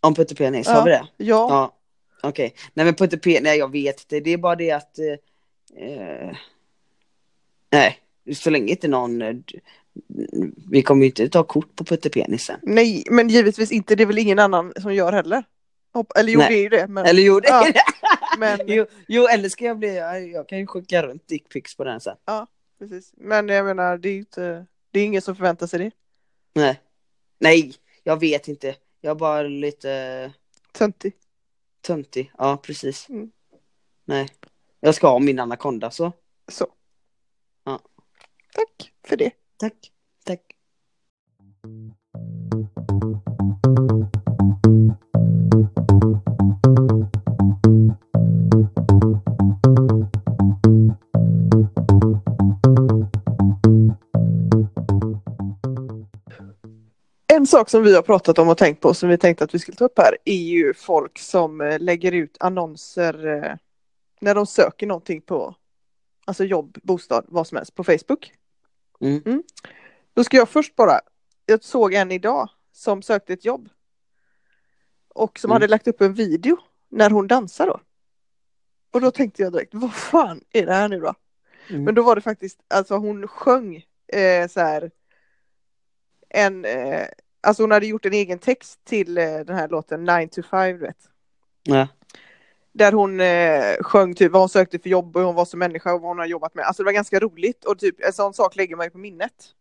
Speaker 1: Om Putte Penis,
Speaker 2: Ja.
Speaker 1: har vi det?
Speaker 2: Ja,
Speaker 1: Ja. Okej. Nej men Putte Penis, nej jag vet inte. Det är bara det att... Eh, eh, nej, så länge inte någon... Eh, vi kommer ju inte ta kort på Putte Penisen.
Speaker 2: nej men givetvis inte. Det är väl ingen annan som gör heller. Hopp- Eller jo
Speaker 1: Nej.
Speaker 2: det är ju det. Men,
Speaker 1: Eller jo, det
Speaker 2: Ja.
Speaker 1: är det.
Speaker 2: men,
Speaker 1: Jo, jo, eller ska jag bli... Jag, kan ju skicka runt dickpics på den sen.
Speaker 2: precis. men jag menar det är ju inte... Det är ingen som förväntar sig det.
Speaker 1: Nej. Nej, jag vet inte. Jag är bara lite...
Speaker 2: Töntig.
Speaker 1: Töntig, ja precis.
Speaker 2: Mm.
Speaker 1: Nej. Jag ska ha min anakonda så.
Speaker 2: Så.
Speaker 1: Ja.
Speaker 2: Tack för det.
Speaker 1: Tack. Tack.
Speaker 2: Sak som vi har pratat om och tänkt på som vi tänkte att vi skulle ta upp här är ju folk som eh, lägger ut annonser eh, när de söker någonting på alltså jobb, bostad, vad som helst på Facebook.
Speaker 1: Mm.
Speaker 2: Då ska jag först bara, jag såg en idag som sökte ett jobb och som
Speaker 1: Mm.
Speaker 2: hade lagt upp en video när hon dansar då. Och då tänkte jag direkt, vad fan är det här nu då?
Speaker 1: Mm.
Speaker 2: Men då var det faktiskt, alltså hon sjöng eh, så här en, eh, alltså hon hade gjort en egen text till eh, den här låten 9 to 5 du vet.
Speaker 1: Ja.
Speaker 2: Där hon eh, sjöng typ vad hon sökte för jobb och hon var som människa och vad hon har jobbat med. Alltså det var ganska roligt och typ en sån sak lägger man ju på minnet.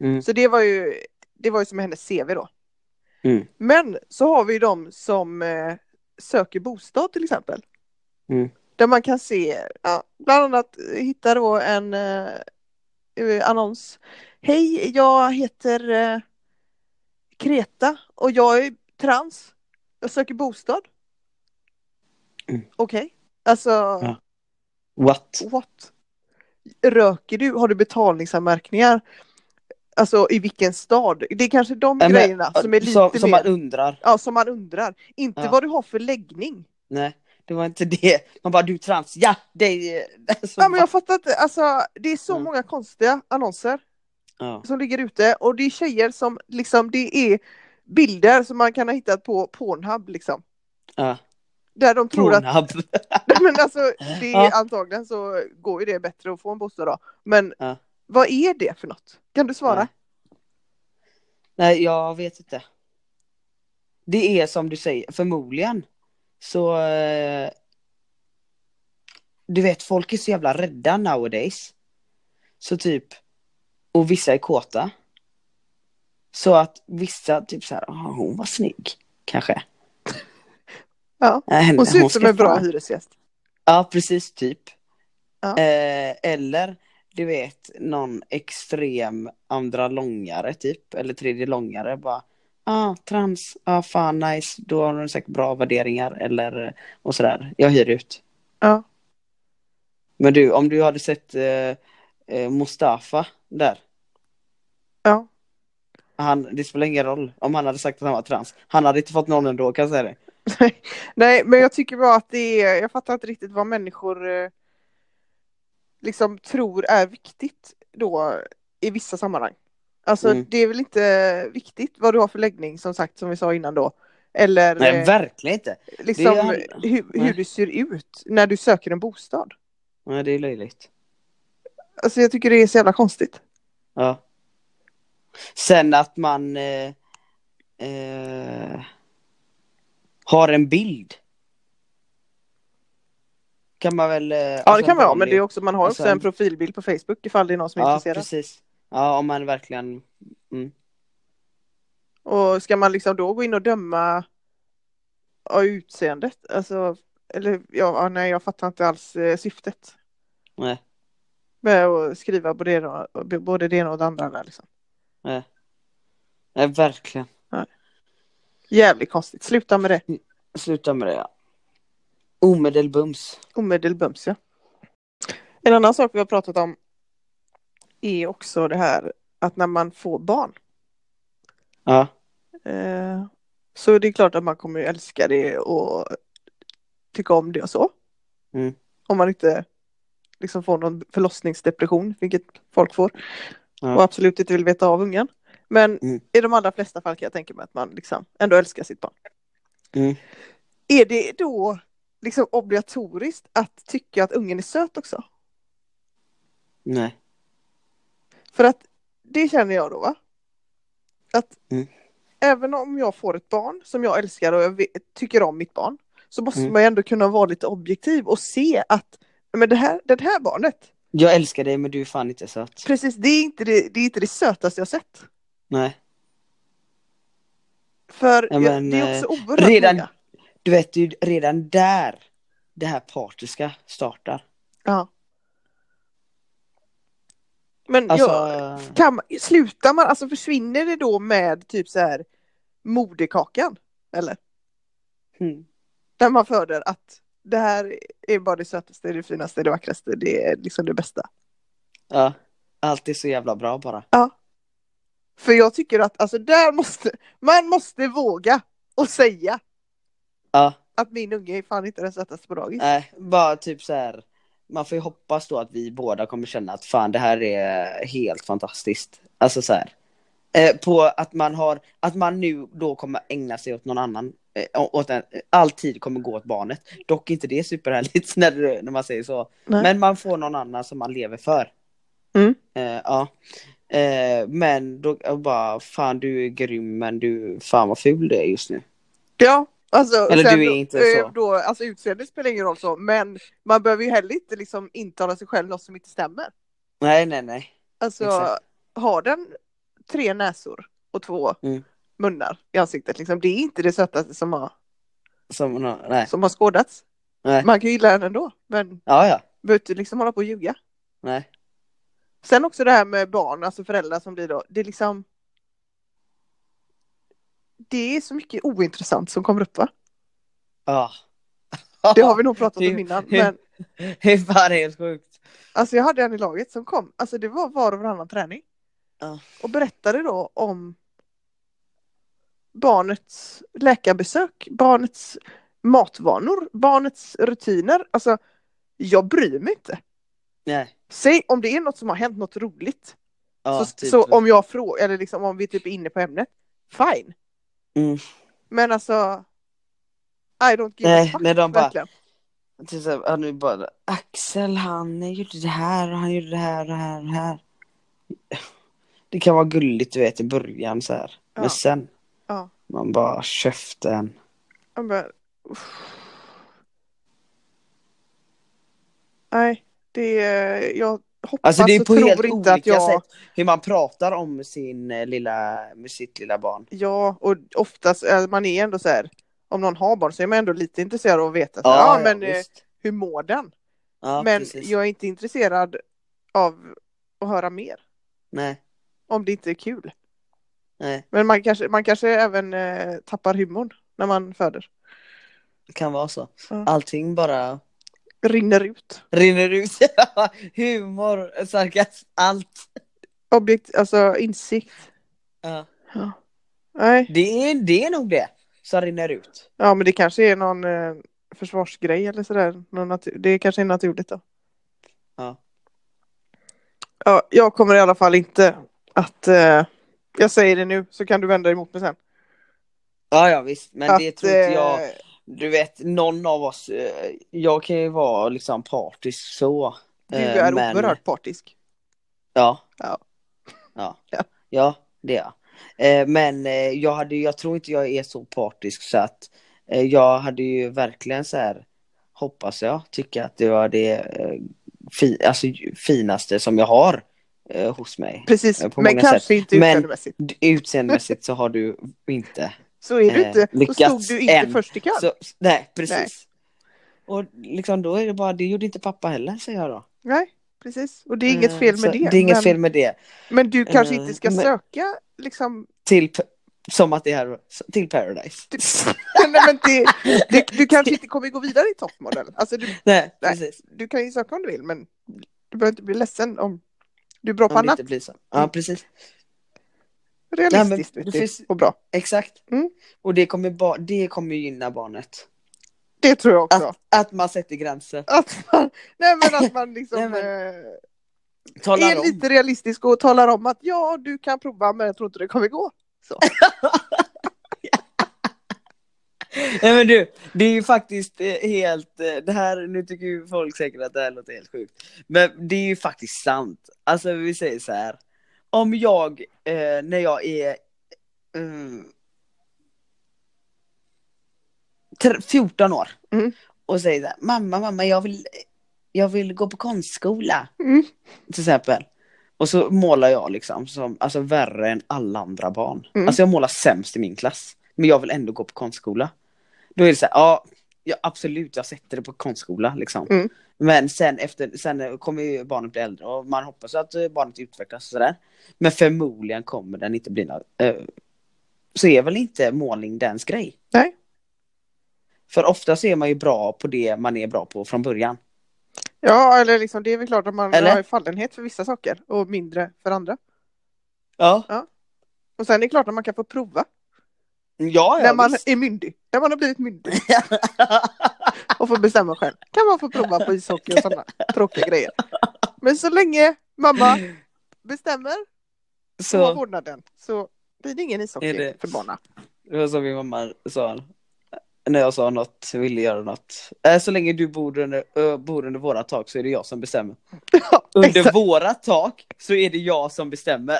Speaker 1: Mm.
Speaker 2: Så det var ju, det var ju som hennes CV då.
Speaker 1: Mm.
Speaker 2: Men så har vi de som eh, söker bostad till exempel.
Speaker 1: Mm.
Speaker 2: Där man kan se, ja, bland annat hitta då en eh, eh, annons. Hej, jag heter eh, Kreta och jag är trans. Jag söker bostad.
Speaker 1: Mm.
Speaker 2: Okej, alltså
Speaker 1: Ja. What?
Speaker 2: what? Röker du? Har du betalningsanmärkningar? Alltså i vilken stad? Det är kanske de
Speaker 1: Ja, men,
Speaker 2: grejerna som är lite
Speaker 1: som, som
Speaker 2: mer...
Speaker 1: man undrar.
Speaker 2: Ja, som man undrar. Inte
Speaker 1: Ja.
Speaker 2: vad du har för läggning.
Speaker 1: Nej, det var inte det. Man bara, du trans. Ja, det är... Alltså,
Speaker 2: Ja, men jag fattar inte. Alltså, det är så
Speaker 1: Mm.
Speaker 2: många konstiga annonser
Speaker 1: ja.
Speaker 2: som ligger ute och det är tjejer som liksom, det är bilder som man kan ha hittat på Pornhub liksom.
Speaker 1: Ja.
Speaker 2: Där de tror att,
Speaker 1: Pornhub.
Speaker 2: men alltså, det är
Speaker 1: Ja.
Speaker 2: antagligen så går ju det bättre att få en bostad då. Men
Speaker 1: Ja.
Speaker 2: vad är det för något? Kan du svara?
Speaker 1: Nej. Nej, jag vet inte. Det är som du säger, förmodligen så... Eh, du vet, folk är så jävla rädda nowadays. Så typ, och vissa är kåta. Så att vissa typ så här, "Ah, hon var snygg, kanske.
Speaker 2: Ja.
Speaker 1: Henne-
Speaker 2: Hon ser ut som en bra hyresgäst.
Speaker 1: Ja, precis, typ.
Speaker 2: Ja.
Speaker 1: Eh, eller, du vet, någon extrem andra långare typ, eller tredje långare bara. Ah, trans, ah fan nice, då har de säkert bra värderingar eller och sådär. Jag hyr ut.
Speaker 2: Ja.
Speaker 1: Men du, om du hade sett eh, eh, Mustafa där.
Speaker 2: Ja.
Speaker 1: Han, det spelar ingen roll om han hade sagt att han var trans. Han hade inte fått någon ändå kan jag säga det.
Speaker 2: Nej, men jag tycker bara att det är, jag fattar inte riktigt vad människor eh, liksom tror är viktigt då i vissa sammanhang. Alltså
Speaker 1: Mm.
Speaker 2: det är väl inte viktigt vad du har för läggning som sagt som vi sa innan då. Eller
Speaker 1: Nej,
Speaker 2: eh,
Speaker 1: verkligen inte.
Speaker 2: liksom
Speaker 1: är-
Speaker 2: hur, hur du ser ut när du söker en bostad.
Speaker 1: Nej, det är löjligt.
Speaker 2: Alltså jag tycker det är så jävla konstigt.
Speaker 1: Ja. Sen att man eh, eh, har en bild. Kan man väl... Eh,
Speaker 2: Ja det kan man ha, men det är också, man har
Speaker 1: alltså
Speaker 2: också en
Speaker 1: en-
Speaker 2: profilbild på Facebook ifall det är någon som är
Speaker 1: Ja,
Speaker 2: intresserad.
Speaker 1: precis. Ja, om man verkligen... Mm.
Speaker 2: Och ska man liksom då gå in och döma av utseendet? Alltså, eller ja, nej jag fattar inte alls eh, syftet
Speaker 1: Nej,
Speaker 2: med att skriva både det, både det ena och det andra där liksom.
Speaker 1: Nej. Nej, verkligen.
Speaker 2: Jävligt konstigt, sluta med det.
Speaker 1: Sluta med det, ja. Omedelbums.
Speaker 2: Omedelbums ja. En annan sak vi har pratat om är också det här att när man får barn
Speaker 1: Ja.
Speaker 2: eh, så är det klart att man kommer älska det och tycka om det och så.
Speaker 1: Mm.
Speaker 2: Om man inte liksom får någon förlossningsdepression, vilket folk får. Och absolut inte vill veta av ungen. Men
Speaker 1: Mm.
Speaker 2: i de allra flesta fall kan jag tänka mig att man liksom ändå älskar sitt barn.
Speaker 1: Mm.
Speaker 2: Är det då liksom obligatoriskt att tycka att ungen är söt också?
Speaker 1: Nej.
Speaker 2: För att det känner jag då va? Att
Speaker 1: Mm.
Speaker 2: även om jag får ett barn som jag älskar och jag vet, tycker om mitt barn så måste
Speaker 1: Mm.
Speaker 2: man ju ändå kunna vara lite objektiv och se att men det, här, det här barnet,
Speaker 1: Jag älskar dig men du är fan inte söt.
Speaker 2: precis det är inte det, det, är inte det sötaste jag sett.
Speaker 1: Nej.
Speaker 2: För
Speaker 1: Ja, men,
Speaker 2: det är också oerhört
Speaker 1: redan-
Speaker 2: många.
Speaker 1: Du vet ju redan där det här partiska startar.
Speaker 2: Ja. Men
Speaker 1: Alltså,
Speaker 2: jag, kan slutar man, alltså försvinner det då med typ så här moderkakan? Eller?
Speaker 1: mm.
Speaker 2: Där man föder att det här är bara det sötaste, det finaste, det vackraste, det är liksom det bästa.
Speaker 1: ja. Allt är så jävla bra bara.
Speaker 2: För jag tycker att alltså där måste, man måste våga och säga
Speaker 1: Ja.
Speaker 2: att min unge är fan inte den sötaste på dagis.
Speaker 1: Nej, bara typ så här. Man får ju hoppas då att vi båda kommer känna att fan det här är helt fantastiskt. Alltså så här. Eh, på att man har, att man nu då kommer ägna sig åt någon annan. Eh, åt en, all tid kommer gå åt barnet. Dock inte det superhärligt när, det- när man säger så.
Speaker 2: Nej.
Speaker 1: Men man får någon annan som man lever för.
Speaker 2: Mm.
Speaker 1: Eh, ja. Eh, men då bara, fan du är grym men du, fan vad ful du är just nu.
Speaker 2: Ja, alltså,
Speaker 1: Eller
Speaker 2: sen
Speaker 1: du är inte så.
Speaker 2: Då, alltså utseendet spelar ingen roll så, men man behöver ju heller inte liksom intala sig själv något som inte stämmer.
Speaker 1: Nej, nej, nej.
Speaker 2: Alltså,
Speaker 1: Exakt.
Speaker 2: har den tre näsor och två
Speaker 1: Mm.
Speaker 2: munnar i ansiktet, liksom, det är inte det sötaste som har,
Speaker 1: Som, nej.
Speaker 2: som har skådats.
Speaker 1: nej.
Speaker 2: Man kan ju gilla den ändå, men
Speaker 1: Ja, ja.
Speaker 2: behöver inte liksom hålla på och ljuga.
Speaker 1: Nej.
Speaker 2: Sen också det här med barn, alltså föräldrar som blir då, det är liksom det är så mycket ointressant som kommer upp va?
Speaker 1: Ja.
Speaker 2: Det har vi nog pratat om innan. Men
Speaker 1: Det är fan helt sjukt.
Speaker 2: alltså jag hade en i laget som kom, alltså det var var och varannan träning.
Speaker 1: Ja.
Speaker 2: Och berättade då om barnets läkarbesök, barnets matvanor, barnets rutiner. Alltså jag bryr mig inte.
Speaker 1: Nej.
Speaker 2: Säg om det är något som har hänt, något roligt.
Speaker 1: Ja,
Speaker 2: så,
Speaker 1: typ.
Speaker 2: så om jag frågar, eller liksom om vi typ är inne på ämnet, fine.
Speaker 1: Mm.
Speaker 2: Men alltså, I don't give
Speaker 1: Nej,
Speaker 2: a fuck.
Speaker 1: när de bara-. Typ så här, är bara, Axel han gjorde det här och han gjorde det här och det här och det här. Det kan vara gulligt du vet i början så här.
Speaker 2: Ja.
Speaker 1: Men sen,
Speaker 2: Ja.
Speaker 1: man bara käften.
Speaker 2: Jag bara, uff. Nej, det är, jag hoppas
Speaker 1: Alltså det är
Speaker 2: och
Speaker 1: på
Speaker 2: tror
Speaker 1: helt
Speaker 2: inte
Speaker 1: olika
Speaker 2: att jag,
Speaker 1: sätt hur man pratar om sin eh, lilla, med sitt lilla barn.
Speaker 2: ja, och oftast, äh, man är ändå så här, om någon har barn så är man ändå lite intresserad av att veta, så här, ja, men eh,
Speaker 1: visst.
Speaker 2: hur mår den?
Speaker 1: ja,
Speaker 2: men
Speaker 1: precis.
Speaker 2: jag är inte intresserad av att höra mer,
Speaker 1: Nej,
Speaker 2: om det inte är kul.
Speaker 1: nej,
Speaker 2: Men man kanske, man kanske även eh, tappar humorn när man föder.
Speaker 1: det kan vara så.
Speaker 2: Ja.
Speaker 1: Allting bara
Speaker 2: Rinner ut.
Speaker 1: rinner ut. Humor, sarkasm, allt.
Speaker 2: Objekt, alltså insikt.
Speaker 1: Ja.
Speaker 2: Ja. Nej,
Speaker 1: Det, är, det är nog det som rinner ut.
Speaker 2: ja men det kanske är någon eh, försvarsgrej eller sådär. Någon det kanske är naturligt då.
Speaker 1: Ja.
Speaker 2: Ja, jag kommer i alla fall inte att... Eh, jag säger det nu så kan du vända emot mig sen.
Speaker 1: Ja, ja visst, men
Speaker 2: att,
Speaker 1: det tror inte jag.
Speaker 2: eh,
Speaker 1: Du vet, någon av oss, eh, jag kan ju vara liksom partisk så.
Speaker 2: Du
Speaker 1: eh,
Speaker 2: är
Speaker 1: men-
Speaker 2: oerhört partisk.
Speaker 1: Ja.
Speaker 2: Ja.
Speaker 1: Ja,
Speaker 2: Ja.
Speaker 1: det är jag. Men jag, hade, jag tror inte jag är så partisk så att jag hade ju verkligen så här, hoppas jag, tycka att det var det fi, alltså, finaste som jag har eh, hos mig.
Speaker 2: Precis,
Speaker 1: Eh,
Speaker 2: men kanske
Speaker 1: sätt.
Speaker 2: inte
Speaker 1: Men-
Speaker 2: utseendemässigt.
Speaker 1: D- Utseendemässigt så har du inte.
Speaker 2: Så är du
Speaker 1: eh,
Speaker 2: inte. Så
Speaker 1: lyckats
Speaker 2: stod du inte
Speaker 1: än.
Speaker 2: först i kön.
Speaker 1: Så, nej, precis.
Speaker 2: Nej.
Speaker 1: Och liksom då är det bara, det gjorde inte pappa heller säger jag då.
Speaker 2: Nej, precis. Och det är inget
Speaker 1: Eh,
Speaker 2: fel med det.
Speaker 1: Det är inget
Speaker 2: men,
Speaker 1: fel med det.
Speaker 2: men du kanske
Speaker 1: Eh,
Speaker 2: inte ska
Speaker 1: men-
Speaker 2: söka liksom...
Speaker 1: Till, som att det är till Paradise.
Speaker 2: Nej, men det, det, du kanske inte kommer gå vidare i toppmodell. Alltså du,
Speaker 1: Nej,
Speaker 2: Nej. du kan ju söka om du vill, men du behöver inte bli ledsen om du är bra på annat.
Speaker 1: inte blir så. Ja,
Speaker 2: Mm.
Speaker 1: precis.
Speaker 2: Realistiskt
Speaker 1: Nej, men det finns-
Speaker 2: och bra.
Speaker 1: Exakt.
Speaker 2: Mm.
Speaker 1: Och det kommer, ba- det kommer gynna barnet.
Speaker 2: Det tror jag också.
Speaker 1: Att, att man sätter gränser.
Speaker 2: Att man, nej men att man liksom
Speaker 1: Nej, men-
Speaker 2: eh,
Speaker 1: Talar
Speaker 2: är
Speaker 1: om.
Speaker 2: lite realistisk och talar om att ja, du kan prova men jag tror inte det kommer gå. Så.
Speaker 1: Nej men du, det är ju faktiskt eh, helt, eh, det här, nu tycker ju folk säkert att det här låter helt sjukt. Men det är ju faktiskt sant. Alltså vi säger så här. Om jag, eh, när jag är mm, tre- 14 år
Speaker 2: Mm.
Speaker 1: och säger så här, mamma, mamma, jag vill, jag vill gå på konstskola.
Speaker 2: Mm.
Speaker 1: Till exempel. Och så målar jag liksom som, alltså värre än alla andra barn.
Speaker 2: Mm.
Speaker 1: Alltså jag målar sämst i min klass. Men jag vill ändå gå på konstskola. Då är det så här, ja, ja absolut jag sätter det på konstskola liksom.
Speaker 2: Mm.
Speaker 1: Men sen efter, sen kommer ju barnet bli äldre och man hoppas att eh, barnet utvecklas och sådär. Men förmodligen kommer den inte bli något, eh, så är väl inte målning dens grej.
Speaker 2: Nej.
Speaker 1: För ofta så är man ju bra på det man är bra på från början.
Speaker 2: Ja, eller liksom det är väl klart att man
Speaker 1: Eller?
Speaker 2: har fallenhet för vissa saker och mindre för andra.
Speaker 1: Ja.
Speaker 2: Och sen är det klart att man kan få prova
Speaker 1: Ja,
Speaker 2: när man
Speaker 1: visst.
Speaker 2: är myndig. När man har blivit myndig och får bestämma själv. Kan man få prova på ishockey och sådana tråkiga grejer. Men så länge mamma bestämmer och har
Speaker 1: så,
Speaker 2: vårdnaden så blir det ingen ishockey
Speaker 1: det-
Speaker 2: för barnen.
Speaker 1: det var som min mamma sa när jag sa något, ville göra något. Äh, så länge du bor under, äh, bor under våra tak så är det jag som bestämmer.
Speaker 2: Ja,
Speaker 1: Under våra tak så är det jag som bestämmer.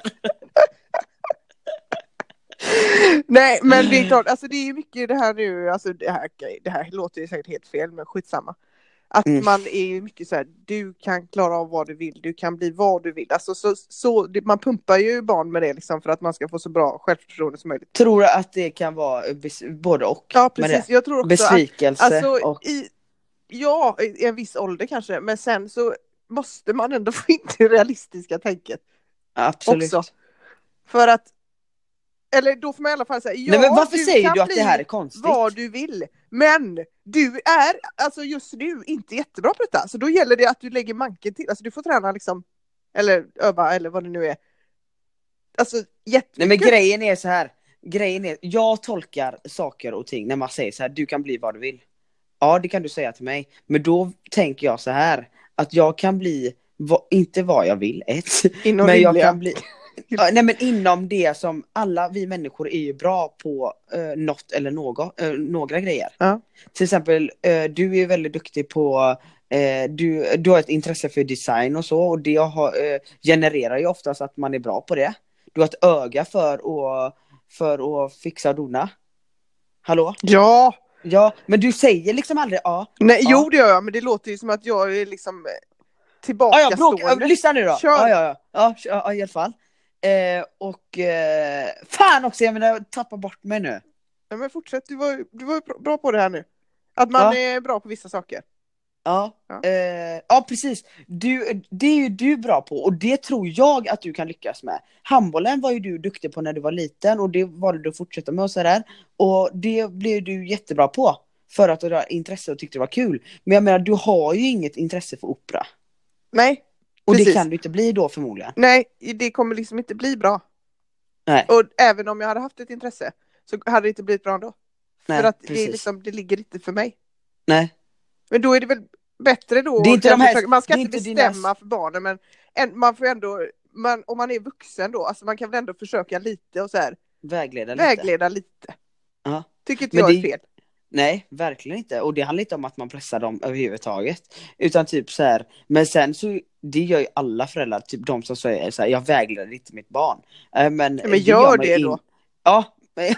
Speaker 2: Nej, men det är klart, alltså det är mycket det här nu, alltså det här, det här låter ju säkert helt fel, men skitsamma. Att
Speaker 1: Mm.
Speaker 2: man är ju mycket så här, du kan klara av vad du vill, du kan bli vad du vill. Alltså så, så man pumpar ju barn med det liksom för att man ska få så bra självförtroende som möjligt.
Speaker 1: Tror du att det kan vara både och?
Speaker 2: Ja, precis. Jag tror också att,
Speaker 1: Besvikelse
Speaker 2: alltså
Speaker 1: och...
Speaker 2: i, ja, i en viss ålder kanske, men sen så måste man ändå få in det realistiska tänket
Speaker 1: Absolut.
Speaker 2: också. För att, eller då får man i alla fall säga, ja,
Speaker 1: Nej men varför
Speaker 2: du
Speaker 1: säger du att det här är konstigt?
Speaker 2: vad du vill. Men du är alltså just nu inte jättebra på detta. Så då gäller det att du lägger manken till. Alltså du får träna liksom, eller öva eller vad det nu är. Alltså
Speaker 1: Nej
Speaker 2: jättemycket.
Speaker 1: men grejen är så här. Grejen är, jag tolkar saker och ting när man säger så här, du kan bli vad du vill. Ja det kan du säga till mig. Men då tänker jag så här, att jag kan bli, va, inte vad jag vill, ett.
Speaker 2: Inom
Speaker 1: men jag kan bli, Ja, nej men inom det som alla vi människor är ju bra på uh, något eller något, eh, några grejer.
Speaker 2: Ja.
Speaker 1: Till exempel, eh, du är väldigt duktig på, eh, du, du har ett intresse för design och så och det har, eh, genererar ju oftast att man är bra på det. Du har ett öga för att, för att fixa och dona. Hallå?
Speaker 2: Ja,
Speaker 1: Ja, men du säger liksom aldrig ja.
Speaker 2: nej,
Speaker 1: Ja.
Speaker 2: jo det gör jag, men det låter ju som att jag är liksom eh,
Speaker 1: Ja, ja, bråk,
Speaker 2: tillbakastående.
Speaker 1: lyssna nu då.
Speaker 2: Kör.
Speaker 1: Ja, ja, ja. Ja, ja, i alla fall. Eh, och eh, fan också, jag menar jag tappar bort mig nu.
Speaker 2: Ja, men fortsätt, du var, du var bra på det här nu. Att man
Speaker 1: Ja.
Speaker 2: är bra på vissa saker.
Speaker 1: Ja,
Speaker 2: Ja.
Speaker 1: Eh, ja precis. Du, det är ju du bra på och det tror jag att du kan lyckas med. Handbollen var ju du duktig på när du var liten och det valde du att fortsätta med och sådär. Och det blev du jättebra på. För att du har intresse och tyckte det var kul. Men jag menar, du har ju inget intresse för opera.
Speaker 2: Nej,
Speaker 1: Och
Speaker 2: Precis.
Speaker 1: det kan du inte bli då förmodligen.
Speaker 2: nej, det kommer liksom inte bli bra.
Speaker 1: Nej.
Speaker 2: Och även om jag hade haft ett intresse så hade det inte blivit bra ändå.
Speaker 1: Nej,
Speaker 2: för att det, är liksom, det ligger inte för mig.
Speaker 1: Nej.
Speaker 2: Men då är det väl bättre då.
Speaker 1: Det är inte de här-
Speaker 2: man ska inte bestämma
Speaker 1: dina-
Speaker 2: för barnen men en, man får ändå, man, om man är vuxen då, alltså man kan väl ändå försöka lite och så här,
Speaker 1: Vägleda lite.
Speaker 2: vägleda lite.
Speaker 1: Ja.
Speaker 2: Tycker inte
Speaker 1: Men
Speaker 2: jag
Speaker 1: det-
Speaker 2: är fel.
Speaker 1: Nej, verkligen inte. Och det handlar inte om att man pressar dem överhuvudtaget. Utan typ så här, men sen så, det gör ju alla föräldrar, typ de som säger så här, jag vägleder inte mitt barn. Eh, Men,
Speaker 2: men gör det
Speaker 1: in-
Speaker 2: då.
Speaker 1: Ja. men-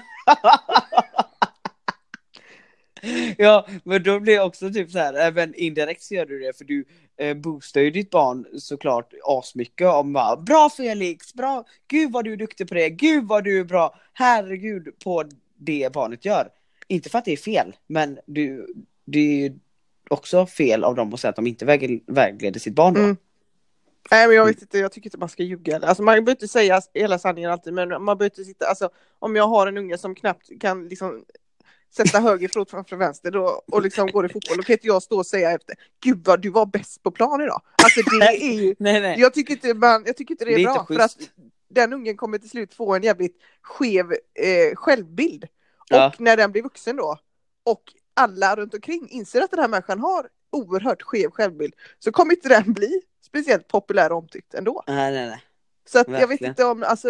Speaker 1: ja, men då blir det också typ så här, även indirekt så gör du det för du eh, boostar ju ditt barn såklart asmycket om bara, bra Felix, bra, gud vad du är duktig på det, gud vad du är bra, herregud på det barnet gör. Inte för att det är fel, men du, det är ju också fel av dem att säga att de inte väg, vägleder sitt barn då.
Speaker 2: Mm. Nej men jag vet inte, jag tycker inte man ska ljuga. Alltså man behöver inte säga hela sanningen alltid men man behöver inte sitta, alltså om jag har en unge som knappt kan liksom sätta höger fot framför vänster då, och liksom går i fotboll, då kan inte jag stå och säga efter Gud vad du var bäst på plan idag. Alltså det är ju,
Speaker 1: Nej, nej.
Speaker 2: jag tycker inte, man, jag tycker inte det är,
Speaker 1: Det är
Speaker 2: bra för att den ungen kommer till slut få en jävligt skev eh, självbild.
Speaker 1: Ja.
Speaker 2: Och när den blir vuxen då och alla runt omkring inser att den här människan har oerhört skev självbild så kommer inte den bli speciellt populär och omtyckt ändå.
Speaker 1: Nej, nej, nej.
Speaker 2: Så att jag vet inte om, alltså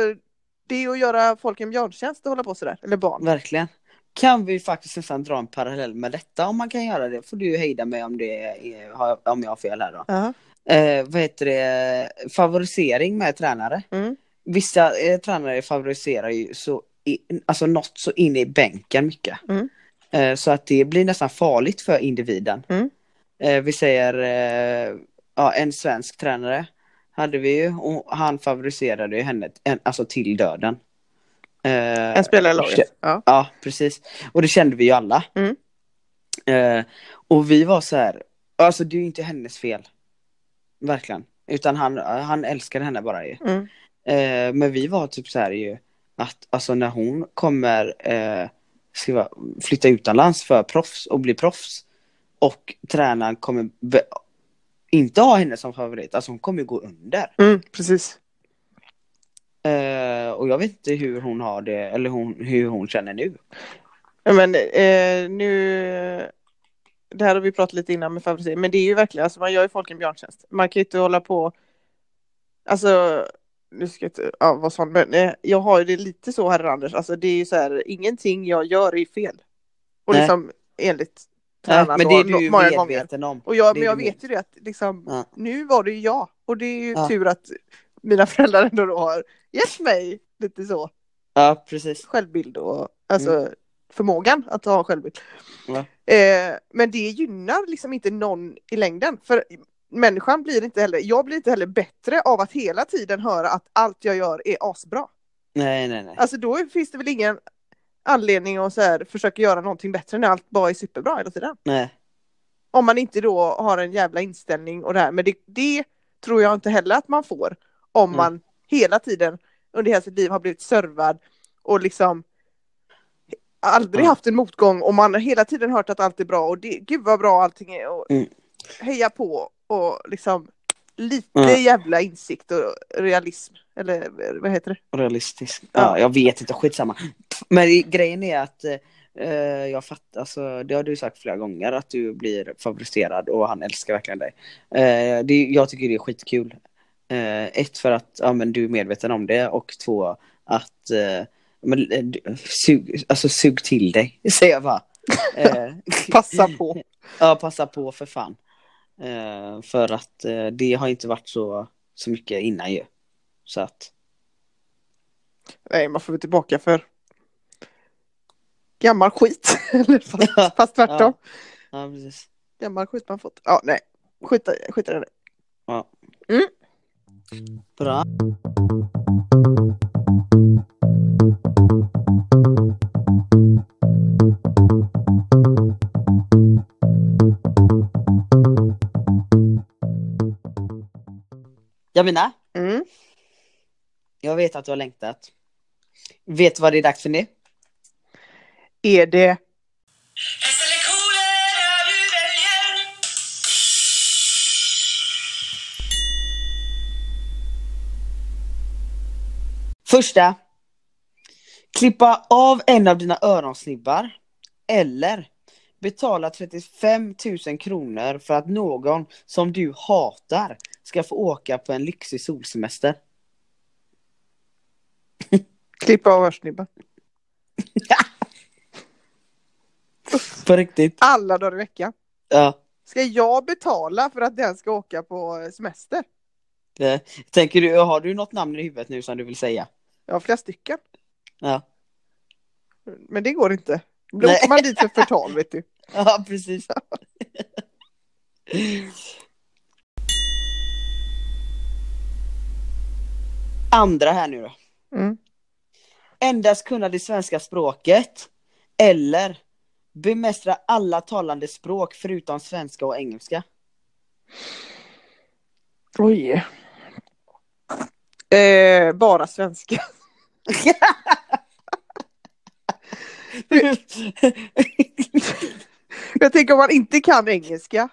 Speaker 2: det är att göra folk en björntjänst att hålla på sådär, eller barn.
Speaker 1: Verkligen. Kan vi faktiskt nästan dra en parallell med detta om man kan göra det? Får du hejda mig om, det är, om jag har fel här då.
Speaker 2: Ja.
Speaker 1: Eh, vad heter det? Favorisering med tränare.
Speaker 2: Mm.
Speaker 1: Vissa eh, tränare favoriserar ju så, i, alltså något så in i bänken mycket.
Speaker 2: Mm.
Speaker 1: Eh, så att det blir nästan farligt för individen.
Speaker 2: Mm.
Speaker 1: Eh, vi säger eh, ja, en svensk tränare hade vi ju och han favoriserade ju henne en, alltså till döden. Eh,
Speaker 2: En spelare i laget. Ja.
Speaker 1: Ja, precis. Och det kände vi ju alla.
Speaker 2: Mm.
Speaker 1: Eh, och vi var så här, alltså det är ju inte hennes fel. Verkligen. Utan han, han älskade henne bara ju.
Speaker 2: Mm.
Speaker 1: Eh, men vi var typ så här ju, att alltså när hon kommer eh, vara, flytta utomlands för proffs och bli proffs. Och tränaren kommer inte ha henne som favorit, alltså hon kommer ju gå under.
Speaker 2: Mm, precis.
Speaker 1: Eh, och jag vet inte hur hon har det, eller hon, hur hon känner nu.
Speaker 2: Men eh, nu, det här har vi pratat lite innan med favorisering, men det är ju verkligen, alltså man gör ju folk en björntjänst. Man kan ju inte hålla på, alltså, nu ska jag inte ja, vara sån, men eh, jag har ju det lite så här Anders, alltså det är ju så här, ingenting jag gör är fel. Och
Speaker 1: Nej.
Speaker 2: liksom enligt Tränaren
Speaker 1: men det är du ju
Speaker 2: många gånger.
Speaker 1: medveten om.
Speaker 2: Och jag, men jag vet ju det att liksom,
Speaker 1: Ja.
Speaker 2: nu var det ju jag. Och det är ju
Speaker 1: Ja.
Speaker 2: tur att mina föräldrar ändå då har gett mig lite så
Speaker 1: Ja, precis.
Speaker 2: självbild och alltså förmågan att ha självbild.
Speaker 1: Ja.
Speaker 2: Eh, men det gynnar liksom inte någon i längden. För människan blir inte heller, jag blir inte heller bättre av att hela tiden höra att allt jag gör är asbra.
Speaker 1: Nej, nej, nej.
Speaker 2: Alltså då finns det väl ingen anledning att så här, försöka göra någonting bättre när allt bara är superbra hela tiden.
Speaker 1: nej.
Speaker 2: Om man inte då har en jävla inställning och det här. Men det, det tror jag inte heller att man får. Om
Speaker 1: Mm.
Speaker 2: man hela tiden under hela sitt liv har blivit servad och liksom aldrig
Speaker 1: Ja.
Speaker 2: haft en motgång och man har hela tiden hört att allt är bra och det, gud vad bra allting är och
Speaker 1: Mm.
Speaker 2: heja på och liksom lite
Speaker 1: Ja.
Speaker 2: jävla insikt och realism. Eller vad heter det?
Speaker 1: Realistisk.
Speaker 2: Ja.
Speaker 1: Ja, jag vet inte, skitsamma. Men grejen är att eh, jag fattar, alltså, det har du sagt flera gånger, att du blir favoriserad och han älskar verkligen dig. Eh, det, jag tycker det är skitkul. Eh, ett, för att ja, men du är medveten om det och två, att eh, men, eh, sug, alltså, sug till dig, säger jag bara. Eh,
Speaker 2: Passa på.
Speaker 1: Ja, passa på för fan. Eh, för att det har inte varit så, så mycket innan ju. Så att,
Speaker 2: Nej, man får väl tillbaka för gammal skit. Fast, fast tvärtom.
Speaker 1: ja precis.
Speaker 2: Gammal skit man fått. Ja, nej. Skita, skita i det.
Speaker 1: Ja.
Speaker 2: Mm.
Speaker 1: Bra. Jamina,
Speaker 2: Mm.
Speaker 1: jag vet att du har längtat. Vet du vad det är dags för nu?
Speaker 2: Är det
Speaker 1: Första. Klippa av en av dina öronsnibbar. Eller betala 35 000 kronor för att någon som du hatar ska få åka på en lyxig solsemester.
Speaker 2: klippa av örsnibben?
Speaker 1: På riktigt?
Speaker 2: Alla dagar i veckan.
Speaker 1: Ja.
Speaker 2: Ska jag betala för att den ska åka på semester?
Speaker 1: Eh, Tänker du, har du något namn i huvudet nu som du vill säga?
Speaker 2: Jag har flera stycken.
Speaker 1: Ja.
Speaker 2: Men det går inte. Då åker man dit för förtal vet du.
Speaker 1: Ja, precis. Andra här nu då.
Speaker 2: Mm.
Speaker 1: Endast kunna det svenska språket. Eller bemästra alla talande språk förutom svenska och engelska.
Speaker 2: Oj. Eh, bara svenska. Jag tänker om man inte kan engelska,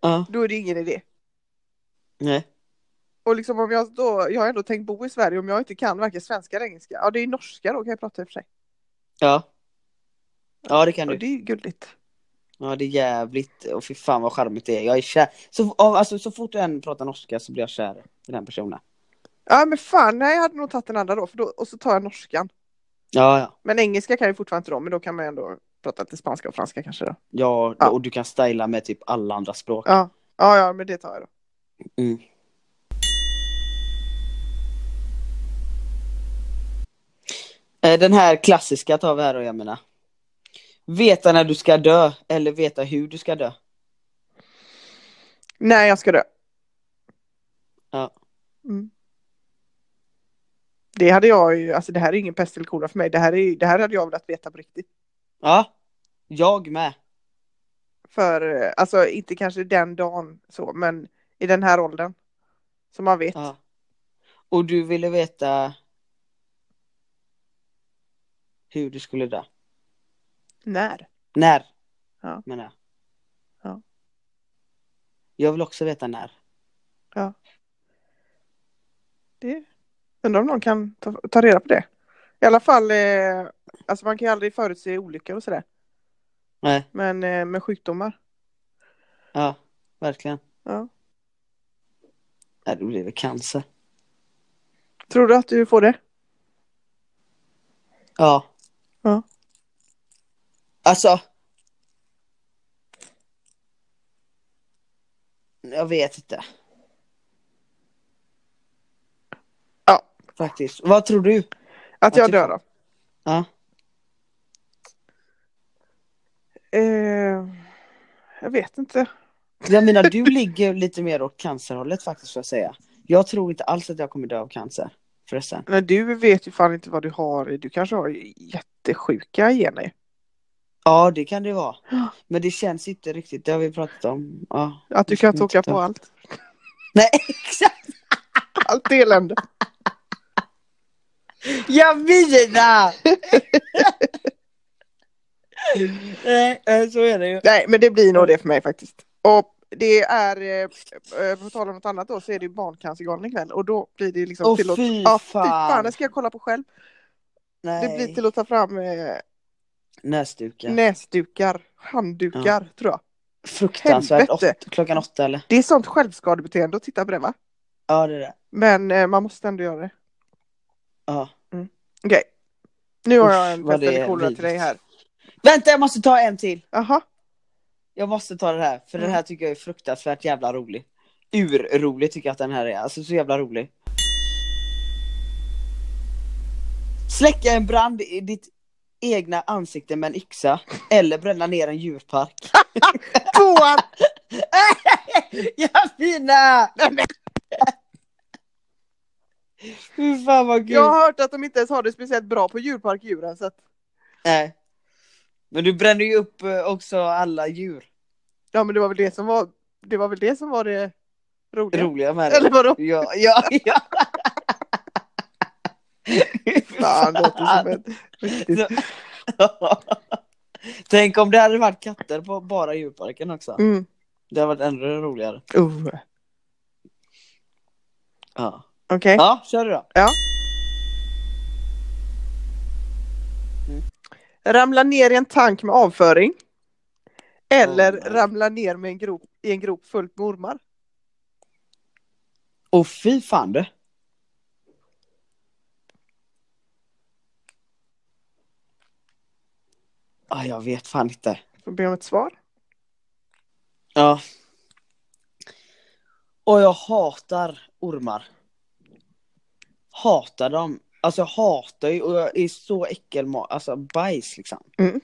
Speaker 1: ja,
Speaker 2: då är det ingen idé.
Speaker 1: nej.
Speaker 2: Och liksom om jag då, jag har ändå tänkt bo i Sverige, om jag inte kan varken svenska eller engelska, ja det är norska då kan jag prata i och för sig.
Speaker 1: Ja. Ja, det kan
Speaker 2: Och
Speaker 1: du.
Speaker 2: det är gulligt.
Speaker 1: Ja det är jävligt, och fy fan vad charmigt det är. Jag är kär. Så, alltså, så fort en pratar norska så blir jag kär i den personen.
Speaker 2: Ja men fan, nej jag hade nog tagit den andra då, för då och så tar jag norskan.
Speaker 1: Ja, ja.
Speaker 2: Men engelska kan jag fortfarande inte då, men då kan man ändå prata lite spanska och franska kanske då.
Speaker 1: Ja,
Speaker 2: Ja.
Speaker 1: och du kan styla med typ alla andra språk.
Speaker 2: Ja, ja, ja men det tar jag då.
Speaker 1: Mm. Eh, Den här klassiska tar vi här då, jag menar. Veta när du ska dö eller veta hur du ska dö.
Speaker 2: Nej, jag ska dö.
Speaker 1: Ja.
Speaker 2: Mm. Det hade jag ju, alltså det här är ingen pest eller kolera för mig. Det här, är, det här hade jag velat veta på riktigt.
Speaker 1: Ja, jag med.
Speaker 2: För, alltså inte kanske den dagen så, men i den här åldern. Som man vet.
Speaker 1: Ja. Och du ville veta hur du skulle dö.
Speaker 2: När?
Speaker 1: När?
Speaker 2: Ja.
Speaker 1: Menar jag.
Speaker 2: Ja.
Speaker 1: Jag vill också veta när.
Speaker 2: Det, undrar om någon kan ta, ta reda på det. I alla fall, eh, alltså man kan ju aldrig förutse olyckor och sådär.
Speaker 1: Nej,
Speaker 2: Men eh, med sjukdomar.
Speaker 1: ja, verkligen.
Speaker 2: Ja.
Speaker 1: Nej, det blir väl cancer.
Speaker 2: Tror du att du får det?
Speaker 1: Ja.
Speaker 2: Ja.
Speaker 1: Alltså. Jag vet inte.
Speaker 2: Ja.
Speaker 1: Faktiskt. Vad tror du?
Speaker 2: Att
Speaker 1: Ja,
Speaker 2: jag dör då?
Speaker 1: Ja.
Speaker 2: Eh, jag vet inte.
Speaker 1: Jag menar, du ligger lite mer åt cancerhållet faktiskt, får jag säga. Jag tror inte alls att jag kommer dö av cancer. Förresten.
Speaker 2: Men du vet ju fan inte vad du har. Du kanske har jättesjuka gener.
Speaker 1: Ja, det kan det vara. Men det känns inte riktigt, det har vi pratat om. Ja.
Speaker 2: Att du kan åka på allt.
Speaker 1: Nej, exakt!
Speaker 2: Allt elände.
Speaker 1: Jag menar! Nej, eh, så är det ju.
Speaker 2: Nej, men det blir nog det för mig faktiskt. Och det är, eh, eh, på tal om något annat då, så är det ju barncancergalan ikväll. Och då blir det liksom till att...
Speaker 1: fy
Speaker 2: Ja, fy
Speaker 1: fan!
Speaker 2: fan, det ska jag kolla på själv.
Speaker 1: Nej.
Speaker 2: Det blir till att ta fram eh,
Speaker 1: Näsdukar.
Speaker 2: näsdukar, handdukar, tror jag.
Speaker 1: Fruktansvärt. Åt, klockan åtta eller?
Speaker 2: Det är sånt självskadebeteende att titta på det va?
Speaker 1: Ja, det är det.
Speaker 2: Men eh, man måste ändå göra det.
Speaker 1: Ja.
Speaker 2: Okej. Nu har
Speaker 1: Usch,
Speaker 2: jag en kolera till dig här.
Speaker 1: Vänta, jag måste ta en till.
Speaker 2: Jaha.
Speaker 1: Jag måste ta det här, för
Speaker 2: Mm.
Speaker 1: den här tycker jag är fruktansvärt jävla rolig. Urrolig tycker jag att den här är, alltså så jävla rolig. Släcka en brand i ditt egna ansikte med en yxa, eller bränna ner en djurpark.
Speaker 2: Tvåan!
Speaker 1: ja fina! Fy fan vad kul!
Speaker 2: Jag har hört att de inte ens har det speciellt bra på djurparkdjuren så att,
Speaker 1: Nej. Men du bränner ju upp eh, också alla djur.
Speaker 2: ja men det var väl det som var det var väl det som var det roliga.
Speaker 1: Roliga med det.
Speaker 2: Eller vadå?
Speaker 1: Ja, ja, ja.
Speaker 2: Fan, det låter som ett riktigt...
Speaker 1: Tänk om det hade varit katter på bara djurparken också.
Speaker 2: Mm.
Speaker 1: Det hade varit ännu roligare.
Speaker 2: Uh.
Speaker 1: Ja,
Speaker 2: Okej.
Speaker 1: ja kör du då.
Speaker 2: Ramla ner i en tank med avföring. Eller
Speaker 1: Åh, nej.
Speaker 2: ramla ner med en grop, i en grop fullt med ormar.
Speaker 1: Och fy fan du. Ah, jag vet fan inte.
Speaker 2: Får be om ett svar.
Speaker 1: Ja. Och jag hatar ormar. Hatar dem. Alltså jag hatar ju och jag är så äckelmat, alltså bajs liksom.
Speaker 2: Mm.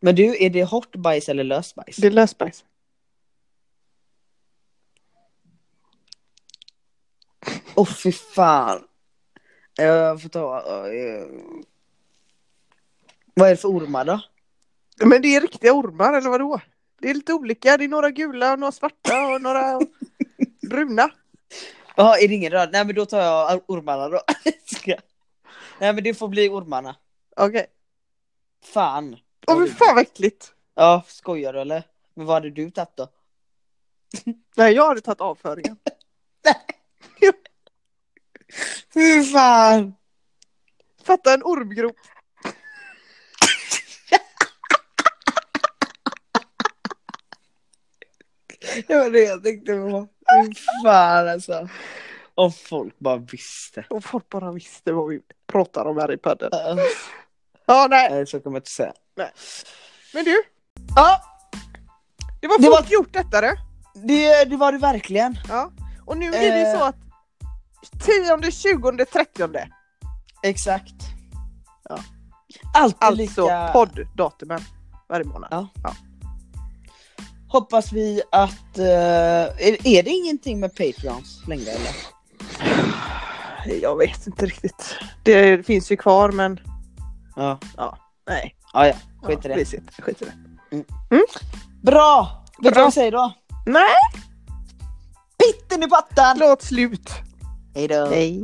Speaker 1: Men du, är det hårt bajs eller lös bajs?
Speaker 2: Det är lösbajs.
Speaker 1: Åh fy fan. Jag får ta... Vad är det för ormar då?
Speaker 2: Men det är riktiga ormar eller vadå? Det är lite olika. Det är några gula och några svarta och några bruna.
Speaker 1: Jaha, är det ingen röd? Nej men då tar jag ormarna då. Nej men det får bli ormarna.
Speaker 2: Okej.
Speaker 1: Fan.
Speaker 2: Åh fy fan vad äckligt.
Speaker 1: Ja, skojar du eller? Men vad hade du tagit då?
Speaker 2: Nej jag hade tagit avföringen.
Speaker 1: Fy fan!
Speaker 2: Fatta en ormgrop.
Speaker 1: Det var det jag tänkte på. Fy fan alltså. Om folk bara visste.
Speaker 2: Om folk bara visste vad vi pratar om här i podden.
Speaker 1: Ja,
Speaker 2: Ja, nej.
Speaker 1: Nej, så kommer jag inte säga.
Speaker 2: Men du,
Speaker 1: Ja,
Speaker 2: det var
Speaker 1: Det
Speaker 2: fort
Speaker 1: var-
Speaker 2: gjort detta du.
Speaker 1: det, det var det verkligen.
Speaker 2: Ja. Och nu blir det
Speaker 1: Eh.
Speaker 2: så att 10, 20, 30
Speaker 1: Exakt. Ja. Alltid
Speaker 2: Alltså
Speaker 1: lika...
Speaker 2: podddatumen varje månad.
Speaker 1: Ja. Hoppas vi att... eh, är, är det ingenting med Patreons längre eller?
Speaker 2: Jag vet inte riktigt. Det finns ju kvar men
Speaker 1: Ja.
Speaker 2: nej.
Speaker 1: Ja, ja. Skit i
Speaker 2: ja,
Speaker 1: det.
Speaker 2: Skit, skit i det.
Speaker 1: Bra! Vet du vad vi säger då?
Speaker 2: Nej,
Speaker 1: Pitten i pattan!
Speaker 2: låt slut.
Speaker 1: Hej då!
Speaker 2: Hej.